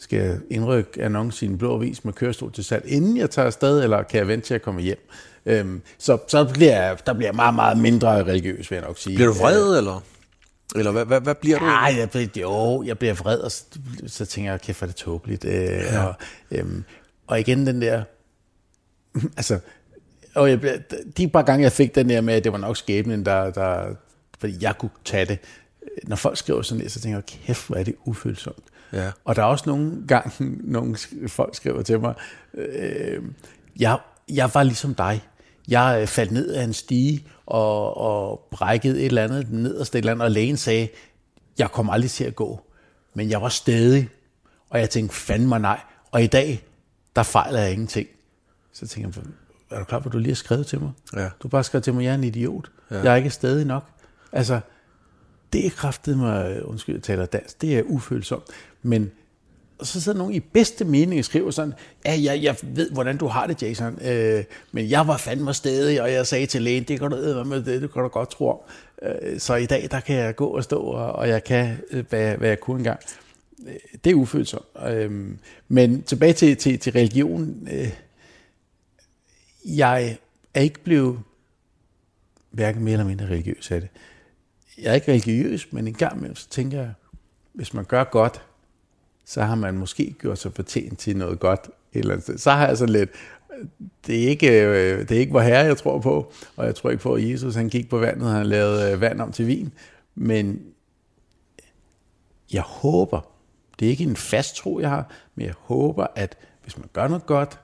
skal jeg indrykke annonce i en blå avis med kørestol til salg, inden jeg tager afsted, eller kan jeg vente til at komme hjem? Øhm, så så bliver jeg, der bliver jeg meget, meget mindre religiøs, vil jeg nok sige. Bliver du vred, øh, eller? Eller hvad, hvad, hvad bliver du? Nej, jeg bliver, jo, jeg bliver vred, og så, så tænker jeg, kæft, hvor er det tåbeligt. Øh, ja. og, øhm, og igen den der, altså, og jeg, de par gange, jeg fik den der med, at det var nok skæbnen, der, der, fordi jeg kunne tage det. Når folk skriver sådan det, så tænker jeg, kæft, hvor er det ufølsomt. Ja. Og der er også nogle gange, nogle folk skriver til mig, øh, jeg, jeg var ligesom dig. Jeg øh, faldt ned af en stige og, og brækkede et eller andet nederst et eller andet, og lægen sagde, jeg kommer aldrig til at gå. Men jeg var stadig, og jeg tænkte, fandme nej. Og i dag, der fejler jeg ingenting. Så tænkte jeg, er du klar, hvor du lige har skrevet til mig? Ja. Du bare skrevet til mig, jeg er en idiot. Ja. Jeg er ikke stadig nok. Altså, det er kraftet mig, undskyld, jeg taler dansk, det er ufølsomt. Men og så sidder nogen i bedste mening og skriver sådan, ja, jeg, jeg ved, hvordan du har det, Jason, øh, men jeg var fandme stedig, og jeg sagde til lægen, det kan du med det, det kan du godt tro om. Øh, så i dag, der kan jeg gå og stå, og, og jeg kan, øh, hvad, hvad jeg kunne engang. Øh, det er ufølsomt. Øh, men tilbage til, til, til religion. Øh, jeg er ikke blevet hverken mere eller mindre religiøs af det. Jeg er ikke religiøs, men en gang imellem, så tænker jeg, hvis man gør godt, så har man måske gjort sig fortjent til noget godt. Eller så har jeg sådan lidt, det er ikke, øh, det er ikke hvor herre, jeg tror på, og jeg tror ikke på, at Jesus han gik på vandet, og han lavede øh, vand om til vin, men jeg håber, det er ikke en fast tro, jeg har, men jeg håber, at hvis man gør noget godt,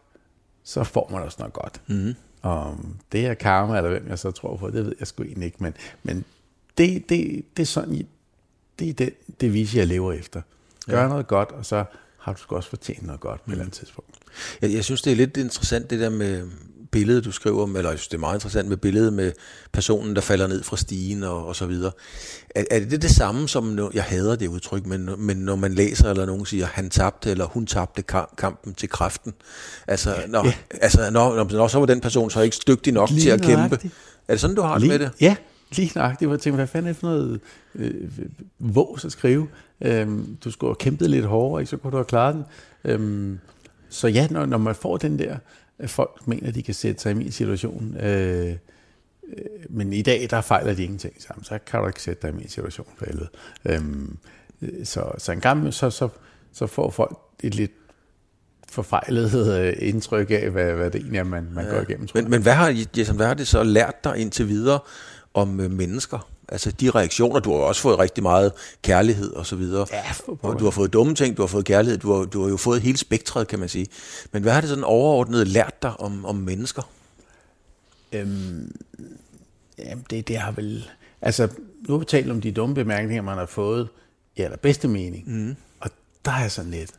så får man også noget godt. Mm. Om det er karma, eller hvem jeg så tror på, det ved jeg sgu egentlig ikke, men, men det, det, det er sådan, det er det viser, jeg lever efter. Gør ja. noget godt, og så har du også fortjent noget godt på et eller andet tidspunkt. Jeg, jeg synes, det er lidt interessant, det der med billedet, du skriver om, eller jeg synes, det er meget interessant med billedet med personen, der falder ned fra stigen og, og så videre. Er, er det det samme som, jeg hader det udtryk, men, men når man læser, eller nogen siger, han tabte, eller hun tabte kampen til kræften. Altså, når, ja. altså når, når, når så var den person så ikke dygtig nok Lige til at kæmpe. Er det sådan, du har Lige, det med det? Ja, Lige nok, det var tænkt, hvad fanden er det for noget øh, vås at skrive? Øhm, du skulle have kæmpet lidt hårdere, ikke? så kunne du have klaret den. Øhm, så ja, når, når man får den der, at folk mener, at de kan sætte sig i min situation, øh, øh, men i dag, der fejler de ingenting sammen, så kan du ikke sætte dig i min situation for helvede. Øhm, så, så en gang så, så, så får folk et lidt forfejlet øh, indtryk af, hvad, hvad det egentlig er, man, man ja. går igennem. Men, men hvad, har, Jason, hvad har det så lært dig indtil videre om øh, mennesker? Altså de reaktioner, du har også fået rigtig meget kærlighed og så videre. Ja, og du har fået dumme ting, du har fået kærlighed, du har, du har jo fået hele spektret, kan man sige. Men hvad har det sådan overordnet lært dig om, om mennesker? Øhm, jamen det, det har vel... Altså, nu har vi talt om de dumme bemærkninger, man har fået i allerbedste mening. Mm. Og der er sådan lidt...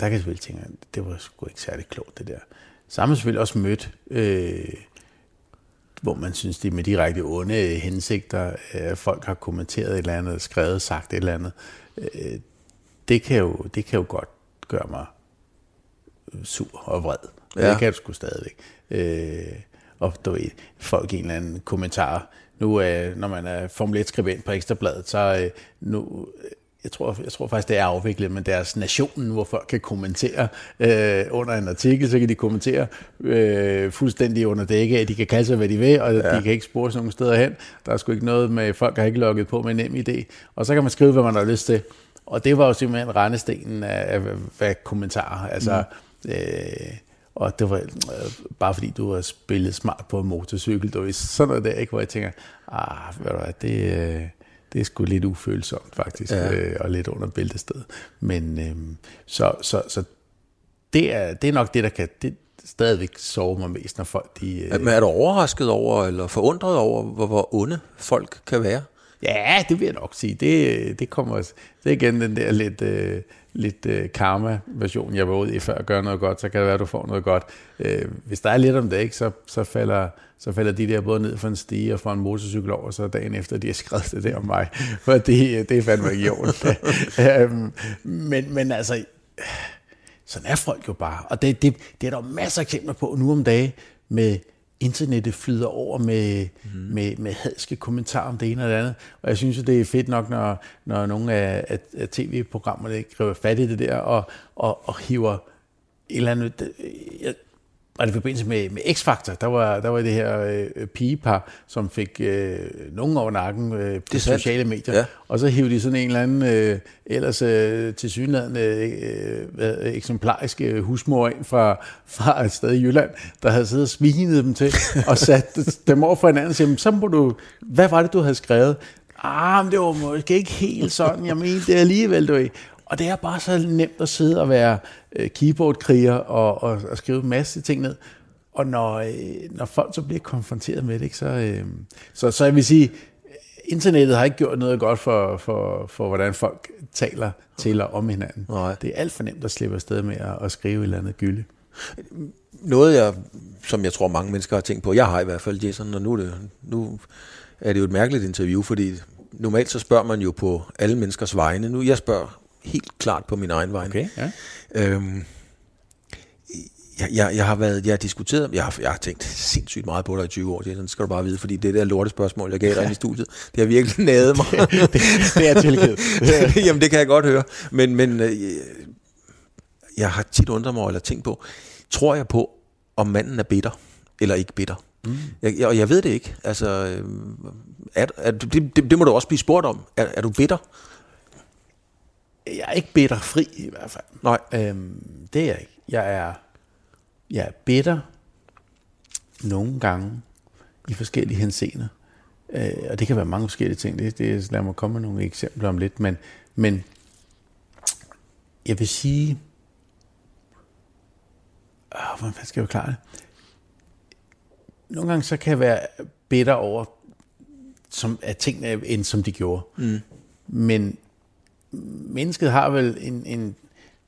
Der kan jeg selvfølgelig tænke, det var sgu ikke særlig klogt, det der. Man selvfølgelig også mødt... Øh, hvor man synes, det er med direkte onde hensigter, øh, folk har kommenteret et eller andet, skrevet, sagt et eller andet. Øh, det, kan jo, det kan jo godt gøre mig sur og vred. Ja. Det kan du sgu stadigvæk. Øh, og du ved, folk en eller anden kommentar. Nu, øh, når man er Formel 1-skribent på Ekstrabladet, så øh, nu, jeg tror, jeg tror faktisk, det er afviklet med deres nationen, hvor folk kan kommentere øh, under en artikel, så kan de kommentere øh, fuldstændig under dække at de kan kalde sig, hvad de vil, og ja. de kan ikke spore nogen steder hen. Der er sgu ikke noget med, folk har ikke logget på med nem idé. Og så kan man skrive, hvad man har lyst til. Og det var jo simpelthen rendestenen af, af, af kommentarer. Altså, mm. øh, og det var øh, bare fordi, du har spillet smart på en motorcykel. Du sådan noget der, ikke? hvor jeg tænker, ah, ved du hvad, det... Øh, det er sgu lidt ufølsomt faktisk, ja. øh, og lidt under bæltestedet. Men øh, så, så, så det, er, det er nok det, der kan det stadigvæk sove mig mest, når folk de... Øh, Men er du overrasket over, eller forundret over, hvor, hvor onde folk kan være? Ja, det vil jeg nok sige. Det, det kommer det er igen den der lidt, øh, lidt øh, karma-version, jeg var ude i før at gøre noget godt, så kan det være, at du får noget godt. Øh, hvis der er lidt om det, ikke, så, så, falder, så falder de der både ned fra en stige og fra en motorcykel over, så dagen efter, de har skrevet det der om mig. For det, det er fandme ikke i øhm, men, men altså, sådan er folk jo bare. Og det, det, det er der masser af eksempler på nu om dagen med internettet flyder over med, mm. med, med hadske kommentarer om det ene og det andet. Og jeg synes, at det er fedt nok, når, når nogle af, af, af tv-programmerne griber fat i det der og, og, og hiver et eller andet... Jeg, var det i forbindelse med, med X-Factor, der var, der var det her øh, pigepar, som fik øh, nogen over nakken øh, på det sociale medier, ja. og så hævde de sådan en eller anden øh, ellers øh, til synligheden øh, øh, eksemplarisk øh, husmor ind fra, fra et sted i Jylland, der havde siddet og svinet dem til, og sat dem over for hinanden og sagde, så må du, hvad var det, du havde skrevet? Ah, men det var måske ikke helt sådan, jeg mente det alligevel, du og det er bare så nemt at sidde og være øh, keyboardkriger og, og, og skrive en masse ting ned. Og når, øh, når folk så bliver konfronteret med det, ikke, så, øh, så, så jeg vil sige, internettet har ikke gjort noget godt for, for, for hvordan folk taler til og om hinanden. Nej. Det er alt for nemt at slippe afsted med at, at skrive et eller andet gylde. Noget, jeg, som jeg tror mange mennesker har tænkt på, jeg har i hvert fald, Jason, og nu er det, nu er det jo et mærkeligt interview, fordi normalt så spørger man jo på alle menneskers vegne. Nu jeg spørger helt klart på min egen vej. Okay, ja. Øhm, jeg, jeg, jeg har været, jeg har diskuteret, jeg har, jeg har tænkt sindssygt meget på dig i 20 år, det skal du bare vide, fordi det der lorte spørgsmål, jeg gav dig ja. i studiet, det har virkelig naget mig. det, det, det er tilgivet. Jamen, det kan jeg godt høre. Men, men øh, jeg har tit undret mig, eller tænkt på, tror jeg på, om manden er bitter, eller ikke bitter? Mm. Jeg, og jeg ved det ikke. Altså, er, er, det, det, det må du også blive spurgt om. Er, er du bitter? Jeg er ikke bitter fri i hvert fald. Nej. Øhm, det er jeg ikke. Jeg er, jeg er bitter nogle gange i forskellige henseender. Øh, og det kan være mange forskellige ting. Det, det, lad mig komme med nogle eksempler om lidt. Men, men jeg vil sige... Øh, hvordan skal jeg klare det? Nogle gange så kan jeg være bitter over, som, at tingene end som de gjorde. Mm. Men mennesket har vel en, en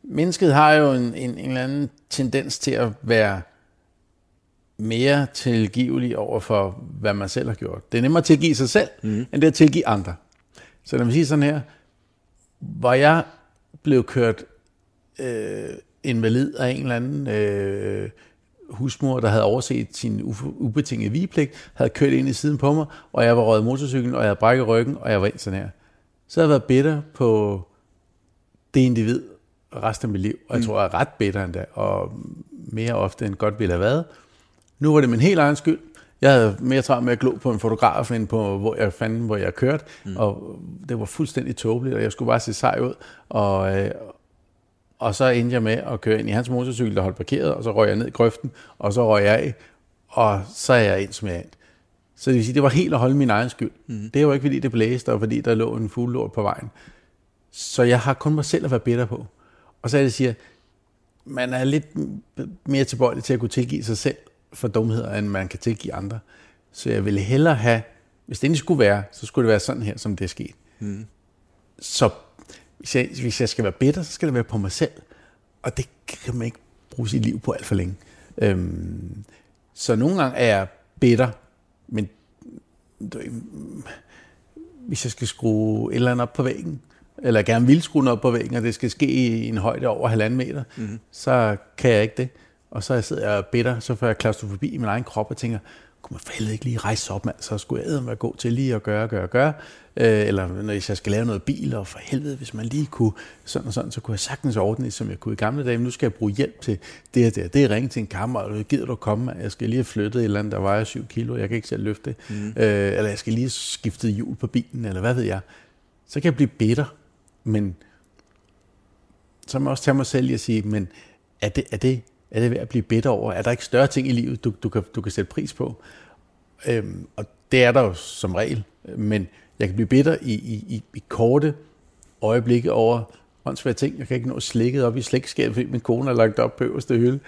mennesket har jo en, en, en eller anden tendens til at være mere tilgivelig over for, hvad man selv har gjort. Det er nemmere at tilgive sig selv, mm. end det at tilgive andre. Så når man siger sådan her, hvor jeg blev kørt øh, invalid af en eller anden øh, husmor, der havde overset sin ubetingede vigepligt, havde kørt ind i siden på mig, og jeg var røget motorcyklen, og jeg havde brækket ryggen, og jeg var ind sådan her. Så havde jeg været bitter på det individ resten af mit liv, og jeg mm. tror, jeg er ret bitter endda, og mere ofte end godt ville have været. Nu var det min helt egen skyld. Jeg havde mere travlt med at glo på en fotograf, end på, hvor jeg fandt, hvor jeg kørte, mm. og det var fuldstændig tåbeligt, og jeg skulle bare se sej ud, og, øh, og så endte jeg med at køre ind i hans motorcykel, der holdt parkeret, og så røg jeg ned i grøften, og så røg jeg af, og så er jeg ind, som jeg er ind. Så det vil sige, det var helt at holde min egen skyld. Mm. Det var ikke, fordi det blæste, og fordi der lå en fuglelort på vejen. Så jeg har kun mig selv at være bitter på. Og så er det, siger, man er lidt mere tilbøjelig til at kunne tilgive sig selv for dumheder, end man kan tilgive andre. Så jeg ville hellere have, hvis det endelig skulle være, så skulle det være sådan her, som det er sket. Mm. Så hvis jeg, hvis jeg skal være bitter, så skal det være på mig selv. Og det kan man ikke bruge sit liv på alt for længe. Øhm, så nogle gange er jeg bitter, men hvis jeg skal skrue et eller andet op på væggen, eller gerne vil skrue op på væggen, og det skal ske i en højde over halvanden meter, mm. så kan jeg ikke det. Og så sidder jeg bitter, så får jeg klaustrofobi i min egen krop og tænker, kunne man for helvede ikke lige rejse sig op, mand, så skulle jeg være god til lige at gøre, gøre, gøre. Øh, eller når jeg skal lave noget bil, og for helvede, hvis man lige kunne sådan og sådan, så kunne jeg sagtens ordne det, som jeg kunne i gamle dage. Men nu skal jeg bruge hjælp til det og det. Det er ringe til en kammer, og gider du komme? Jeg skal lige have flyttet et eller andet, der vejer 7 kilo, jeg kan ikke selv løfte det. Mm. Øh, eller jeg skal lige have skiftet hjul på bilen, eller hvad ved jeg. Så kan jeg blive bitter, men så må jeg også tage mig selv i at sige, men er det, er det, er det værd at blive bitter over? Er der ikke større ting i livet, du, du, kan, du kan sætte pris på? Øhm, og det er der jo som regel, men jeg kan blive bitter i, i, i, i korte øjeblikke over åndssvære ting. Jeg kan ikke nå slikket op i slikskabet, fordi min kone har lagt op på øverste hylde.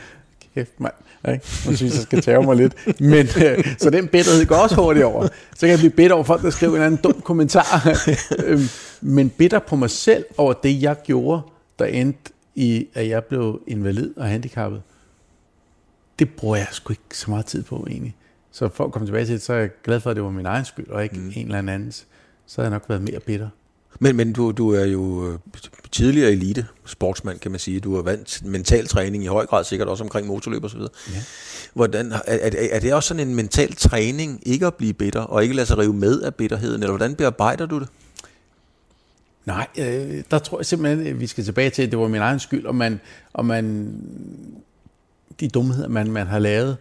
Kæft, mand. Ikke? Nu synes jeg, skal tage mig lidt. Men, øh, så den bitterhed går også hurtigt over. Så kan jeg blive bitter over folk, der skriver en anden dum kommentar. øhm, men bitter på mig selv over det, jeg gjorde, der endte i, at jeg blev invalid og handicappet. Det bruger jeg sgu ikke så meget tid på, egentlig. Så for at komme tilbage til det, så er jeg glad for, at det var min egen skyld, og ikke mm. en eller andens. Så havde jeg nok været mere bitter. Men, men du, du er jo øh, tidligere elite sportsmand, kan man sige. Du har vant mental træning i høj grad, sikkert også omkring motorløb og så videre. Ja. Hvordan, er, er, er det også sådan en mental træning, ikke at blive bitter, og ikke lade sig rive med af bitterheden, eller hvordan bearbejder du det? Nej, øh, der tror jeg simpelthen, at vi skal tilbage til, at det var min egen skyld, og man, og man de dumheder, man, man har lavet,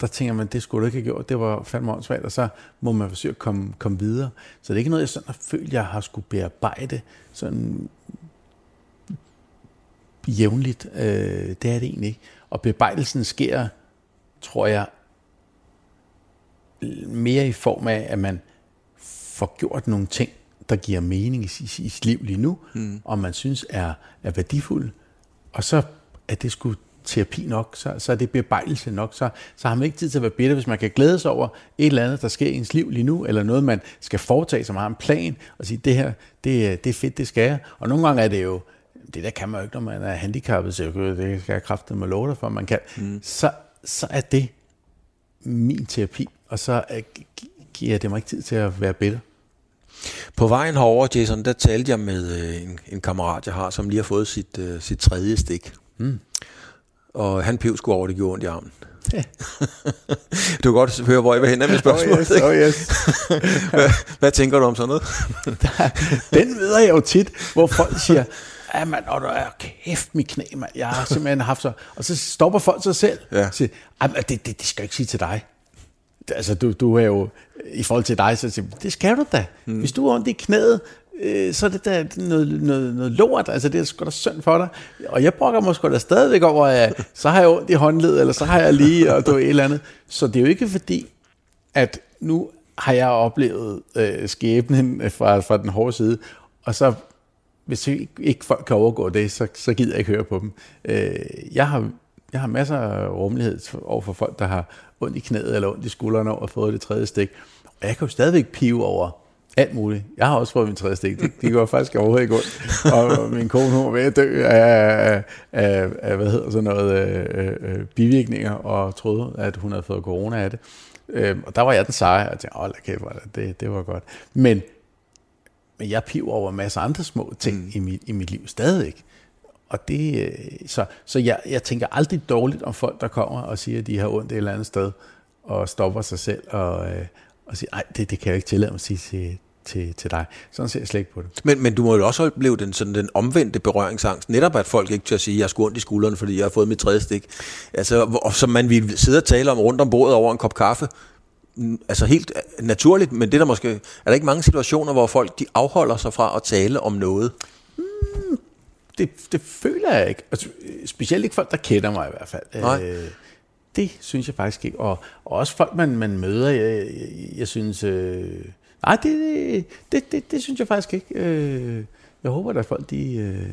der tænker man, det skulle du ikke have gjort, det var fandme åndssvagt, og så må man forsøge at komme, komme videre. Så det er ikke noget, jeg sådan har følt, jeg har skulle bearbejde sådan jævnligt. Øh, det er det egentlig ikke. Og bearbejdelsen sker, tror jeg, mere i form af, at man får gjort nogle ting, der giver mening i, i, i sit liv lige nu, mm. og man synes er, er værdifuld. Og så er det sgu terapi nok, så, så er det bearbejdelse nok, så, så har man ikke tid til at være bitter, hvis man kan glæde sig over et eller andet, der sker i ens liv lige nu, eller noget, man skal foretage, som har en plan, og sige, det her, det, det er fedt, det skal jeg. Og nogle gange er det jo, det der kan man jo ikke, når man er handicappet, så det skal jeg kraftigt med love for, man kan. Mm. Så, så er det min terapi, og så giver det mig ikke tid til at være bitter. På vejen herover, Jason, der talte jeg med øh, en, en kammerat, jeg har, som lige har fået sit, uh, sit tredje stik. Mm og han pev skulle over, det gjorde ondt i armen. Ja. du kan godt høre, hvor jeg vil hen med spørgsmålet. Oh yes, oh yes. hvad, hvad tænker du om sådan noget? Den ved jeg jo tit, hvor folk siger, ja man, og du er kæft mit knæ, man. jeg har simpelthen haft så... Og så stopper folk sig selv ja. og siger, det, det, det skal jeg ikke sige til dig. Altså, du, du er jo, i forhold til dig, så siger det skal du da. Mm. Hvis du har ondt i knæet, øh, så er det da noget, noget, noget lort, altså det er sgu da synd for dig. Og jeg brokker måske da stadigvæk over, at så har jeg ondt i håndled, eller så har jeg lige, og du et eller andet. Så det er jo ikke fordi, at nu har jeg oplevet øh, skæbnen fra, fra den hårde side, og så hvis ikke, ikke folk kan overgå det, så, så gider jeg ikke høre på dem. Øh, jeg, har, jeg har masser af rummelighed over for folk, der har ondt i knæet eller ondt i skuldrene over at få det tredje stik. Og jeg kan jo stadigvæk pive over, alt muligt. Jeg har også fået min tredje stik. Det, det går faktisk overhovedet ikke ondt. Og min kone hun var ved at dø af, af, af, af hvad hedder sådan noget, øh, øh, bivirkninger, og troede, at hun havde fået corona af det. Øh, og der var jeg den seje, og tænkte, åh, kæft, det, det var godt. Men, men jeg piver over en masse andre små ting mm. i, mit, i mit liv stadig. og det, øh, så, så jeg, jeg tænker aldrig dårligt om folk, der kommer og siger, at de har ondt et eller andet sted, og stopper sig selv og, øh, og siger, nej, det, det kan jeg ikke tillade mig at sige til, til, til dig. Sådan ser jeg slet ikke på det. Men, men du må jo også opleve den, sådan den omvendte berøringsangst. Netop at folk ikke tør at sige, at jeg har ondt i skuldrene, fordi jeg har fået mit tredje stik. Altså, hvor, som man vil sidde og tale om rundt om bordet over en kop kaffe. Mm, Altså helt naturligt, men det er der måske... Er der ikke mange situationer, hvor folk de afholder sig fra at tale om noget? Det, det føler jeg ikke. Altså, specielt ikke folk, der kender mig i hvert fald. Nej. Øh, det synes jeg faktisk ikke. Og, og også folk, man, man møder, jeg, jeg, jeg synes... Øh, nej, det, det, det, det synes jeg faktisk ikke. Øh, jeg håber, at folk, de... Øh,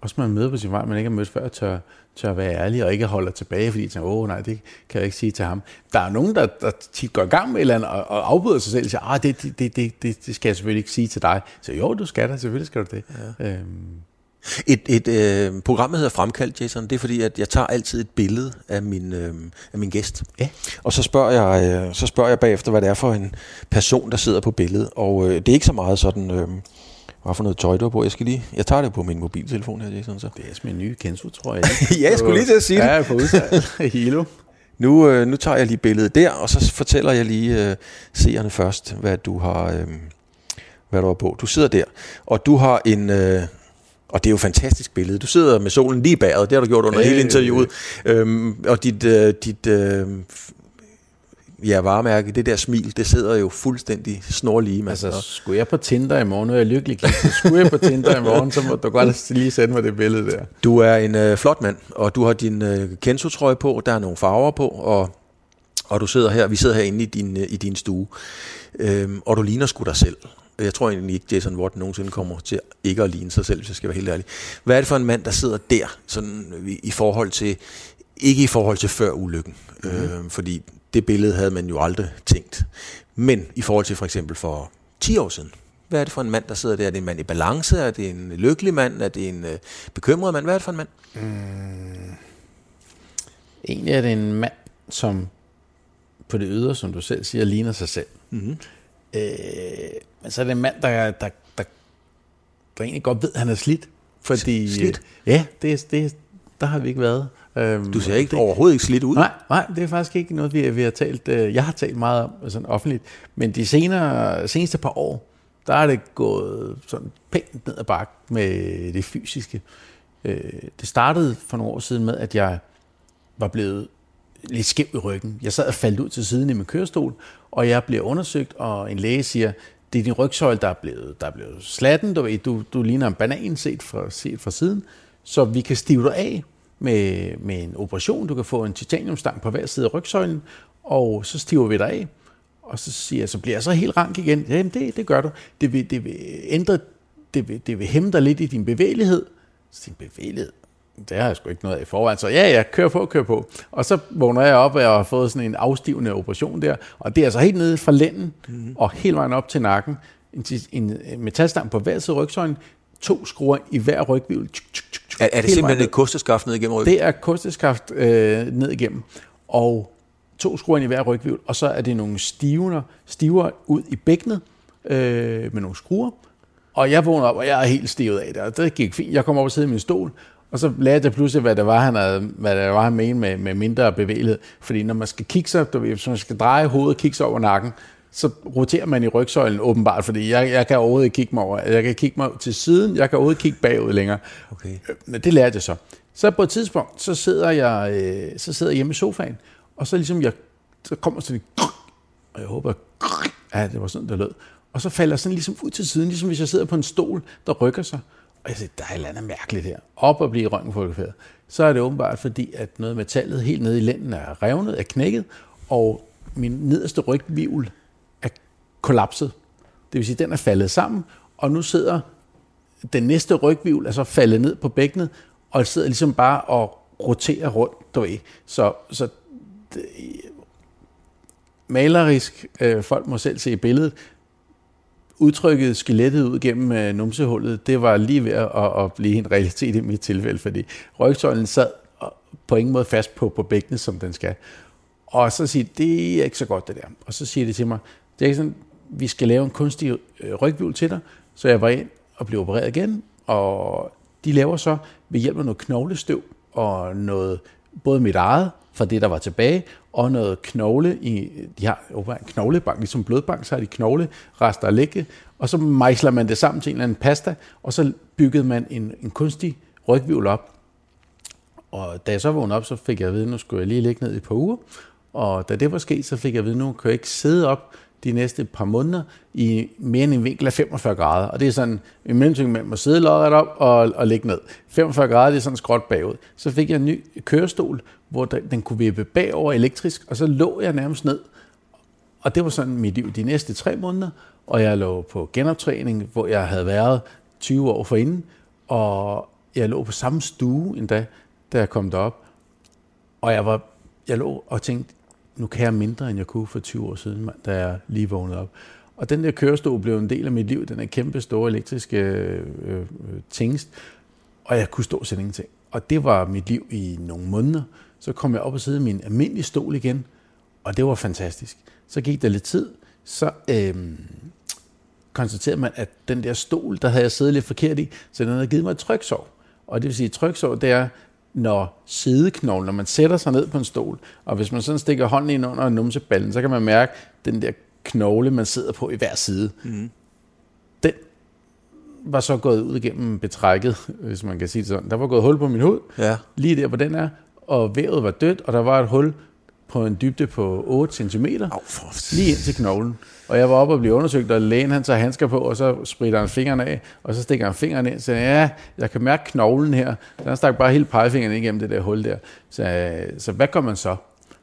også man møder på sin vej, man ikke har mødt før, tør, tør være ærlig og ikke holder tilbage, fordi de tænker, åh nej, det kan jeg ikke sige til ham. Der er nogen, der, der tit går i gang med et eller andet og, og afbryder sig selv og siger, ah, det, det, det, det, det, det skal jeg selvfølgelig ikke sige til dig. Så jo, du skal da, selvfølgelig skal du det. Ja. Øhm, Et, et øh, program, der hedder Fremkaldt, Jason, det er fordi, at jeg tager altid et billede af min, øh, af min gæst. Ja. Og så spørger, jeg, øh, så spørger jeg bagefter, hvad det er for en person, der sidder på billedet. Og øh, det er ikke så meget sådan, øh, hvad for noget tøj, du har på. Jeg, skal lige, jeg tager det på min mobiltelefon her, Jason. Så. det er min nye Kenzo, tror jeg. Ja, jeg skulle lige til at sige det. Ja, på udsalg. Hilo. Nu, øh, nu tager jeg lige billedet der, og så fortæller jeg lige øh, seerne først, hvad du har, øh, hvad du har på. Du sidder der, og du har en... Øh, og det er jo et fantastisk billede. Du sidder med solen lige bagud, det har du gjort under Øh. hele interviewet. Øhm, og dit, øh, dit øh, ja, varemærke, det der smil, det sidder jo fuldstændig snorlige. mand. Altså, skulle jeg på Tinder i morgen, er jeg lykkelig gift, så skulle jeg på Tinder i morgen, så må du godt lige sende mig det billede der. Du er en øh, flot mand, og du har din øh, Kenzo-trøje på, der er nogle farver på, og, og du sidder her, vi sidder herinde i din, øh, i din stue, øhm, og du ligner sgu dig selv. Jeg tror egentlig ikke, Jason Watt nogensinde kommer til ikke at ligne sig selv, hvis jeg skal være helt ærlig. Hvad er det for en mand, der sidder der, sådan i, i forhold til, ikke i forhold til før ulykken, mm. øh, fordi det billede havde man jo aldrig tænkt, men i forhold til for eksempel for 10 år siden, hvad er det for en mand, der sidder der? Er det en mand i balance? Er det en lykkelig mand? Er det en øh, bekymret mand? Hvad er det for en mand? Egentlig er det en mand, som på det ydre, som du selv siger, ligner sig selv. Mm-hmm. Øh, men så er det en mand, der, der, der, der egentlig godt ved, at han er slidt. Fordi, Slidt? Ja, det, det, der har vi ikke været. Øhm, Du ser ikke det, overhovedet ikke slidt ud. Nej, nej, det er faktisk ikke noget, vi, vi har talt. øh, Jeg har talt meget om sådan offentligt, men de senere, seneste par år, der er det gået sådan pænt ned ad bakke med det fysiske. Øh, Det startede for nogle år siden med, at jeg var blevet lidt skæv i ryggen. Jeg sad og faldt ud til siden i min kørestol, og jeg blev undersøgt, og en læge siger, det er din rygsøjle, der er blevet, der er blevet slatten, du, ved, du, du ligner en banan set fra, set fra siden, så vi kan stive dig af med, med en operation. Du kan få en titaniumstang på hver side af rygsøjlen, og så stiver vi dig af. Og så siger jeg, så bliver jeg så helt rank igen. Jamen det, det gør du. Det vil, det vil ændre, det vil, det vil hæmme dig lidt i din bevægelighed. Så din bevægelighed, det har jeg sgu ikke noget af i forvejen. Så ja, ja, kør på, kør på. Og så vågner jeg op, og jeg har fået sådan en afstivende operation der. Og det er altså helt nede fra lænden, mm-hmm. og hele vejen op til nakken. En, en metalstang på hver side af rygsøjlen, to skruer i hver tsk, Er, er det simpelthen et kosteskaft ned igennem ryggen? Det er kosteskaft øh, ned igennem, og to skruer i hver rygvivl, og så er det nogle stivner, stiver ud i bækkenet øh, med nogle skruer. Og jeg vågner op, og jeg er helt stivet af det, og det gik fint. Jeg kom op og sidde i min stol, og så lærte jeg pludselig, hvad det var, han, havde, hvad det var, han mente med, med mindre bevægelighed. Fordi når man skal kigge sig, du ved, hvis man skal dreje hovedet og kigge sig over nakken, så roterer man i rygsøjlen åbenbart, fordi jeg, jeg kan overhovedet ikke kigge mig over. Jeg kan kigge mig til siden, jeg kan overhovedet kigge bagud længere. Okay. Øh, Men det lærte jeg så. Så på et tidspunkt, så sidder jeg, øh, så sidder jeg hjemme i sofaen, og så ligesom jeg, så kommer sådan en, og jeg håber, ja, det var sådan, det lød. Og så falder jeg sådan ligesom ud til siden, ligesom hvis jeg sidder på en stol, der rykker sig. Og jeg siger, der er et eller andet mærkeligt her. Op og blive røntgenfotograferet. Så er det åbenbart fordi, at noget af metallet helt nede i lænden er revnet, er knækket, og min nederste rygvivl er kollapset. Det vil sige, at den er faldet sammen, og nu sidder den næste rygvivl altså faldet ned på bækkenet, og sidder ligesom bare og roterer rundt, du ved. Så, så det, malerisk, øh, folk må selv se billedet, udtrykket skelettet ud gennem øh, numsehullet, det var lige ved at, at, at blive en realitet i mit tilfælde, fordi rygsøjlen sad på ingen måde fast på, på bækkenet, som den skal. Og så siger det er ikke så godt det der. Og så siger de til mig, det er ikke sådan, vi skal lave en kunstig øh, ryghjul til dig. Så jeg var ind og blev opereret igen, og de laver så ved hjælp af noget knoglestøv og noget, både mit eget, fra det, der var tilbage, og noget knogle i, de har jo en knoglebank, ligesom blodbank, så har de knogle, rester ligge, og så mejsler man det sammen til en eller anden pasta, og så byggede man en, en kunstig rygvivl op. Og da jeg så vågnede op, så fik jeg at vide, at nu skulle jeg lige ligge ned i et par uger, og da det var sket, så fik jeg at vide, at nu kan jeg ikke sidde op de næste par måneder i mere end en vinkel af 45 grader. Og det er sådan en mellemting mellem at sidde lodret op og, og ligge ned. 45 grader, det er sådan skråt bagud. Så fik jeg en ny kørestol, hvor den kunne vippe bagover elektrisk, og så lå jeg nærmest ned. Og det var sådan mit liv de næste tre måneder, og jeg lå på genoptræning, hvor jeg havde været 20 år forinden, og jeg lå på samme stue endda, da jeg kom derop. Og jeg, var, jeg lå og tænkte, nu kan jeg mindre, end jeg kunne for 20 år siden, da jeg lige vågnede op. Og den der kørestol blev en del af mit liv, den er kæmpe store elektriske øh, øh, tingest, og jeg kunne stå og ingenting. Og det var mit liv i nogle måneder. Så kom jeg op og sidde i min almindelige stol igen, og det var fantastisk. Så gik der lidt tid, så øh, konstaterede man, at den der stol, der havde jeg siddet lidt forkert i, så den havde givet mig et tryksår. Og det vil sige, at tryksår, det er, når sideknoglen, når man sætter sig ned på en stol, og hvis man sådan stikker hånden ind under numseballen, så kan man mærke den der knogle, man sidder på i hver side. Mm. Den var så gået ud igennem betrækket, hvis man kan sige det sådan. Der var gået hul på min hoved, ja. lige der, hvor den er, og vævet var dødt, og der var et hul på en dybde på 8 cm, lige ind til knoglen. Og jeg var oppe og blev undersøgt, og lægen han tager handsker på, og så spritter han fingrene af, og så stikker han fingrene ind, siger, ja, jeg kan mærke knoglen her. Den stak bare hele pegefingeren ind igennem det der hul der. Så, så hvad gør man så?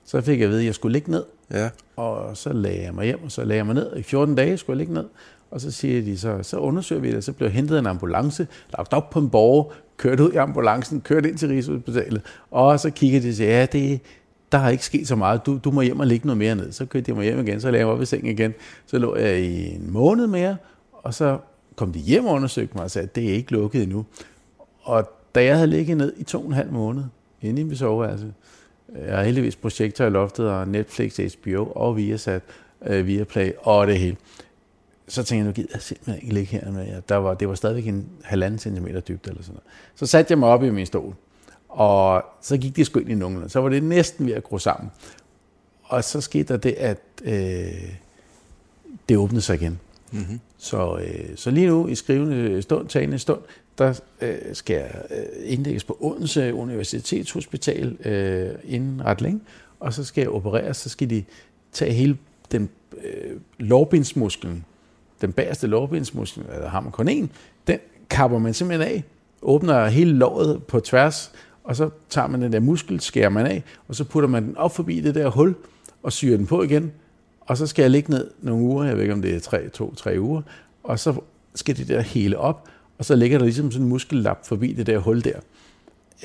Så fik jeg at vide, at jeg skulle ligge ned. Ja. Og så lagde jeg mig hjem, og så lagde jeg mig ned. I 14 dage skulle jeg ligge ned. Og så siger de, så, så undersøger vi det. Så blev hentet en ambulance, lagt op på en borger, kørt ud i ambulancen, kørt ind til Rigshospitalet. Og så kiggede de og sagde, ja, det, der har ikke sket så meget. Du, du må hjem og ligge noget mere ned. Så kørte jeg mig hjem igen, så lagde jeg mig op i sengen igen. Så lå jeg i en måned mere, og så kom de hjem og undersøgte mig og sagde, at det er ikke lukket endnu. Og da jeg havde ligget ned i to og en halv måned, inde i min soveværelse, jeg har heldigvis projekter i loftet og Netflix, HBO og Viasat, øh, Viaplay og det hele. Så tænkte jeg, nu gider jeg simpelthen ikke ligge her med jer. Der var, det var stadigvæk en halvanden centimeter dybt eller sådan noget. Så satte jeg mig op i min stol, og så gik det sgu ind i nogenlunde. Så var det næsten ved at gro sammen. Og så skete der det, at øh, det åbnede sig igen. Mm-hmm. Så, øh, så lige nu i skrivende stund, talende stund, der øh, skal jeg øh, indlægges på Odense Universitetshospital øh, inden ret længe, og så skal jeg opereres, så skal de tage hele den øh, lårbindsmusklen, den bagerste lårbindsmuskel, eller har man kun en, den kapper man simpelthen af, åbner hele låret på tværs, og så tager man den der muskel, skærer man af, og så putter man den op forbi det der hul, og syrer den på igen, og så skal jeg ligge ned nogle uger, jeg ved ikke om det er tre, to, tre uger, og så skal det der hele op, og så ligger der ligesom sådan en muskellap forbi det der hul der.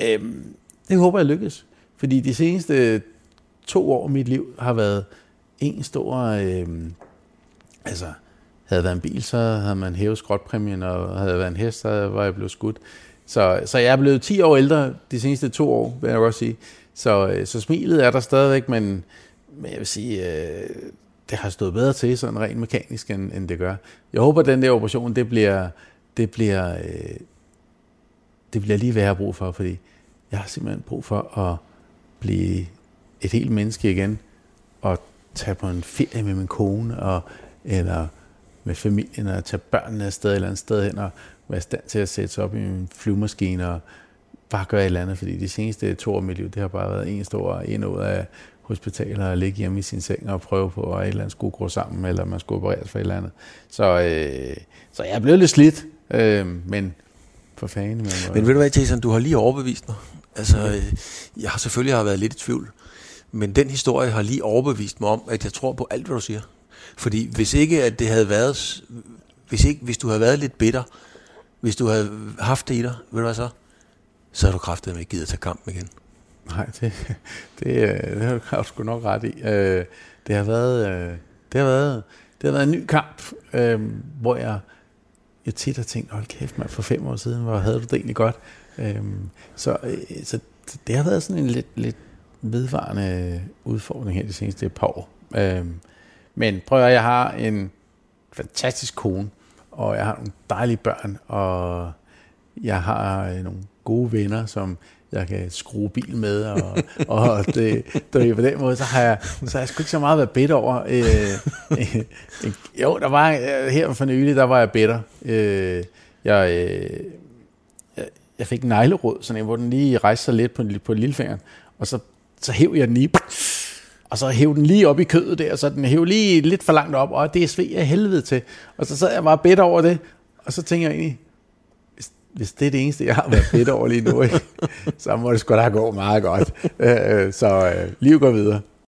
Øhm, det håber jeg lykkes, fordi de seneste to år af mit liv har været en stor, øhm, altså havde været en bil, så havde man hævet skrotpræmien, og havde været en hest, så var jeg blevet skudt. Så, så jeg er blevet 10 år ældre de seneste to år, vil jeg godt sige. Så, øh, så smilet er der stadigvæk, men, men jeg vil sige, øh, det har stået bedre til sådan rent mekanisk, end, end det gør. Jeg håber, at den der operation, det bliver, det bliver, øh, det bliver lige, hvad jeg har brug for, fordi jeg har simpelthen brug for at blive et helt menneske igen, og tage på en ferie med min kone, og, eller med familien, og tage børnene afsted et eller andet sted hen, og være i stand til at sætte sig op i en flyvemaskine, og bare gøre et eller andet, fordi de seneste to år af mit liv, det har bare været en stor en ud af hospitaler og ligge hjemme i sin seng og prøve på, at et eller andet skulle gå sammen, eller man skulle opereres for et eller andet. Så, øh, så jeg er blevet lidt slidt, øh, men for fanden. Men, men ved du hvad, Jason, du har lige overbevist mig. Altså, øh, jeg har selvfølgelig har været lidt i tvivl, men den historie har lige overbevist mig om, at jeg tror på alt, hvad du siger. Fordi hvis ikke at det havde været, hvis, ikke, hvis du havde været lidt bitter, hvis du havde haft det i dig, ved du hvad så? Så har du kraftet med givet at tage kampen igen. Nej, det, det, øh, det har du sgu nok ret i. Øh, det har været, øh, det har været, det har været en ny kamp, hvor jeg, jeg tit har tænkt, hold kæft mand, for fem år siden, hvor havde du det egentlig godt. Så, så det har været sådan en lidt, lidt vedvarende udfordring her de seneste par år. Men prøv at jeg har en fantastisk kone, og jeg har nogle dejlige børn, og jeg har øh, nogle gode venner, som jeg kan skrue bil med, og, og det, det, på den måde, så har jeg, så har jeg sgu ikke så meget været bedt over. Øh, øh, jo, der var øh, her for nylig, der var jeg bitter. Øh, jeg, øh, jeg, jeg fik en neglerod, sådan en, hvor den lige rejste sig lidt på, på lillefingeren, og så, så hæv jeg den lige, og så hæv den lige op i kødet der, så den hæv lige lidt for langt op, og det er sved af helvede til. Og så sad jeg bare bedt over det, og så tænker jeg egentlig, hvis hvis det er det eneste, jeg har været bedt over lige nu, ikke? så må det sgu da gå meget godt. Øh, øh så øh, liv går videre.